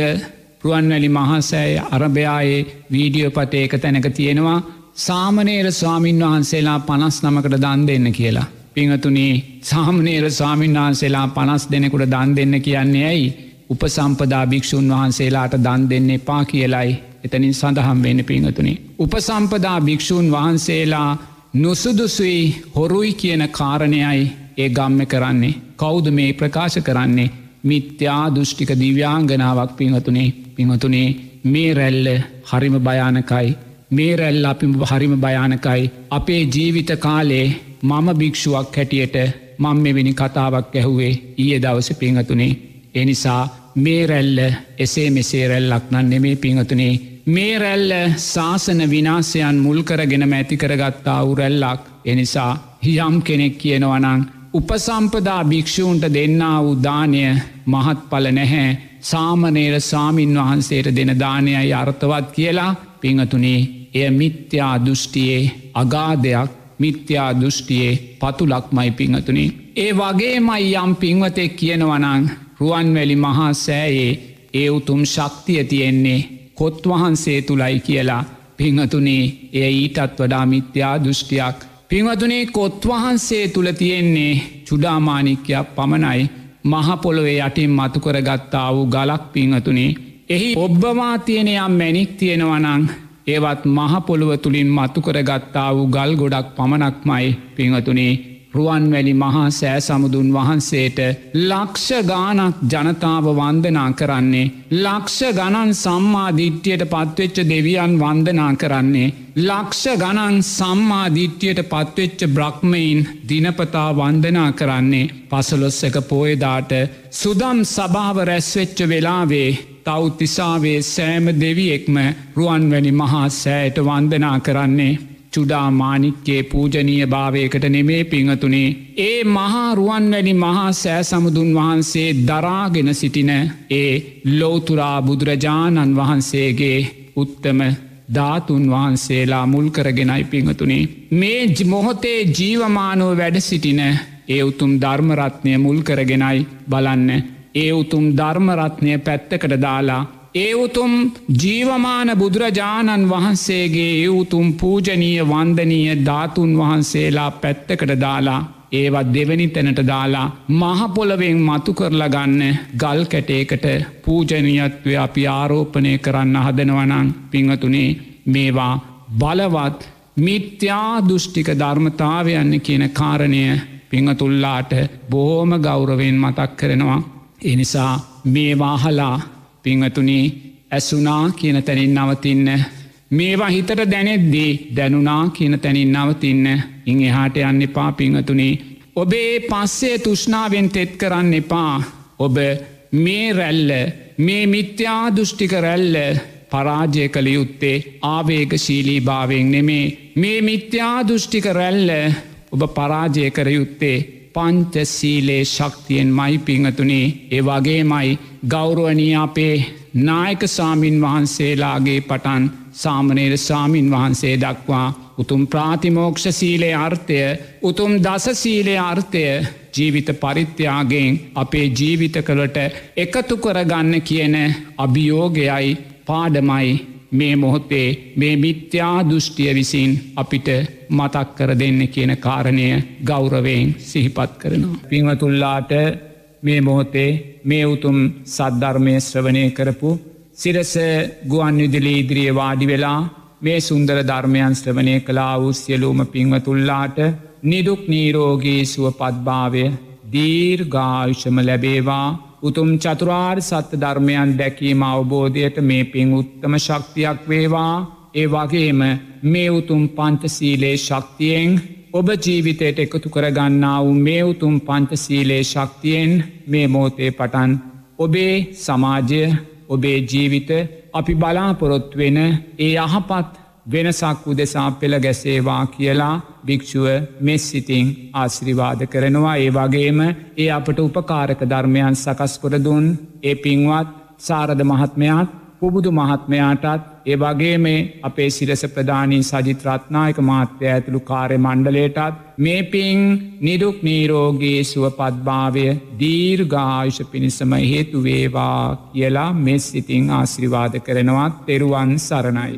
රුවන්වැලි මහසෑය අරභයායේ වීඩියෝ පතේ එක තැනක තියෙනවා සාමනේර ස්වාමීන් වහන්සේලා පනස් නමකට දන් දෙන්න කියලා. පිංහතුනේ සාමනේර ස්වාමීන් වහන්සේලා පනස් දෙනෙකුට දන් දෙන්න කියන්නේ ඇයි? උපසම්පදා භික්‍ෂූන් වහන්සේලාට දන් දෙන්න එපා කියලයි. එතනින් සඳහම් වෙන්න පිංහතුනේ. උපසම්පදා භික්‍ෂූන් වහන්සේලා නුසුදුසුයි හොරුයි කියන කාරණයයි ඒ ගම්ම කරන්නේ. කෞුද මේ ප්‍රකාශ කරන්නේ? මිත්‍යා දෘෂ්ටික දිව්‍යාංගනාවක් පිංහතුනේ. පිංහතුනේ මේ රැල්ල හරිම භයානකයි. මේ රැල්ල අපි හරිම භයානකයි. අපේ ජීවිත කාලේ මම භික්ෂුවක් හැටියට මං මෙවැනි කතාවක් ඇහුවේ ඊය දවස පිංහතුනේ එනිසා මේ රැල්ල එසේ මෙසේ රැල්ලක් නම් නෙමේ පිංහතුනේ මේ රැල්ල ශාසන විනාසයන් මුල්කරගෙන මැතිකරගත්තා උරැල්ලක් එනිසා යම් කෙනෙක් කියනවනං උපසම්පදා භික්‍ෂූන්ට දෙන්නා වූ දානය මහත් පල නැහැ. සාමනේර සාමීන් වහන්සේට දෙන දානයයි අර්ථවත් කියලා පිංහතුනේ එය මිත්‍යා දෘෂ්ටියේ අගාදයක් මිත්‍යා දෘෂ්ටියේ පතුලක් මයි පිංහතුනේ. ඒ වගේ මයි යම් පිංවතෙක් කියනවනං රුවන්වැලි මහා සෑයේ ඒ උතුම් ශක්තිය තියෙන්නේ කොත්වහන්සේ තුළයි කියලා පිංහතුනේ එය ඊටත් වඩා මිත්‍යා දෘෂ්ටියක්. පිංහතුනේ කොත්වහන්සේ තුළ තියෙන්නේ චුඩාමානික්‍යයක් පමණයි මහපොළොවේ යටින් මතුකර ගත්තා වූ ගලක් පිංහතුනේ. එහි ඔබ්බවා තියෙනයම් මැනික් තියෙනවනං ඒවත් මහපොළුව තුළින් මතුකර ගත්තා වූ ගල් ගොඩක් පමණක්මයි පිංහතුනේ රුවන්වැලි මහා සෑ සමුදුන් වහන්සේට ලක්ෂ ගානක් ජනතාව වන්දනා කරන්නේ. ලක්ෂ ගණන් සම්මාධිට්්‍යයට පත්වෙච්ච දෙවියන් වන්දනා කරන්නේ. ලක්ෂ ගණන් සම්මාධිට්්‍යයට පත්වෙච්ච බ්‍රක්්මයින් දිනපතා වන්දනා කරන්නේ පසලොස්සක පෝයදාට සුදම් සභාව රැස්වෙච්ච වෙලාවේ තෞතිසාවේ සෑම දෙවියෙක්ම රුවන්වැනි මහා සෑයට වන්දනා කරන්නේ. චුඩා මානික්කේ පූජනීය භාවයකට නෙමේ පිංහතුනේ. ඒ මහා රුවන්වැනි මහා සෑ සමුදුන් වහන්සේ දරාගෙන සිටින ඒ ලෝතුරා බුදුරජාණන් වහන්සේගේ උත්තම ධාතුන් වහන්සේලා මුල් කරගෙනයි පිංහතුනේ. මේ මොහොතේ ජීවමානෝ වැඩ සිටින ඒ උතුම් ධර්මරත්නය මුල් කරගෙනයි බලන්න. ඒ උතුම් ධර්මරත්නය පැත්තකට දාලා ඒ උතුම් ජීවමාන බුදුරජාණන් වහන්සේගේ ඒ උතුම් පූජනීය වන්දනීය ධාතුන් වහන්සේලා පැත්තකට දාලා ඒවත් දෙවැනි තැනට දාලා මහපොලවෙන් මතු කරලා ගන්න ගල් කැටේකට පූජනීයත්වය අපි ආරෝපනය කරන්න හදනවනං පිංහතුනේ මේවා බලවත් මිත්‍යා දෘෂ්ටික ධර්මතාවයන්න කියන කාරණය පිංහතුල්ලාට බොහෝම ගෞරවෙන් මතක් කරනවා. එනිසා මේ වාහලා පිංහතුනී ඇසුනා කියන තැනින් නවතින්න. මේවා හිතට දැනෙද්දී දැනුනා කියන තැනින් නවතින්න ඉං එහාට යන්න එපා පිංහතුනේ. ඔබේ පස්සේ තුෂ්නාවෙන් තෙත් කරන්න එපා. ඔබ මේ රැල්ල මේ මිත්‍යා දෘෂ්ටික රැල්ල පරාජය කළ යුත්තේ ආවේග ශීලී භාවෙන් නෙමේ මේ මිත්‍යා දෘෂ්ටික රැල්ල ඔබ පරාජය කර යුත්තේ පංචසීලේ ශක්තියෙන් මයි පිංහතුනේ. ඒ වගේ මයි ගෞරුවනී අපේ නායක සාමීන් වහන්සේලාගේ පටන් සාමනේර සාමීන් වහන්සේ දක්වා උතුම් ප්‍රාතිමෝක්ෂ සීලේ අර්ථය උතුම් දසසීලේ අර්ථය ජීවිත පරිත්‍යයාගෙන් අපේ ජීවිත කළට එකතු කරගන්න කියන අභියෝගයයි පාඩමයි මේ මොහොත්තේ මේ මිත්‍යා දෘෂ්ටිය විසින් අපිට මතක් කර දෙන්න කියන කාරණය ගෞරවයෙන් සිහිපත් කරනවා. පිංවතුල්ලාට මේ මොහොතේ මේ උතුම් සද්ධර්මය ශ්‍රවණය කරපු සිරස ගුවන් විදිලි ඉදිරියේ වාඩි වෙලා මේ සුන්දර ධර්මයන් ශ්‍රවණය කලා වූ සියලූම පිංවතුල්ලාට නිදුක් නීරෝගී සුව පත්භාවය දීර්ගායුෂම ලැබේවා උතුම් චතුරාර් සත්‍ය ධර්මයන් දැකීම අවබෝධයට මේ පින් උත්තම ශක්තියක් වේවා. ඒ වගේම මේ උතුම් පංචසීලේ ශක්තියෙන් ඔබ ජීවිතයට එකතු කරගන්නා වූ මේ උතුම් පංචසීලේ ශක්තියෙන් මේ මෝතේ පටන් ඔබේ සමාජය ඔබේ ජීවිත අපි බලාපොරොත්වෙන ඒ අහපත් වෙනසක් උදෙසා පෙළ ගැසේවා කියලා භික්‍ෂුව මෙස් සිතිං ආශ්‍රිවාද කරනවා ඒ වගේම ඒ අපට උපකාරක ධර්මයන් සකස්කොරදුන් ඒ පින්වත් සාරධ මහත්මයාත් පුබුදු මහත්මයාටත් ඒ වගේ මේ අපේ සිරස ප්‍රධානී සජිත්‍රත්නායක මාත්‍යය ඇතුළු කාර්ය මණ්ඩලයටත් මේ පින් නිදුක් නීරෝගේ සුවපත්භාවය දීර්ඝායුෂ පිණිසම හේතුවේවා කියලා මෙස් සිතිං ආශ්‍රිවාද කරනවත් තෙරුවන් සරණයි.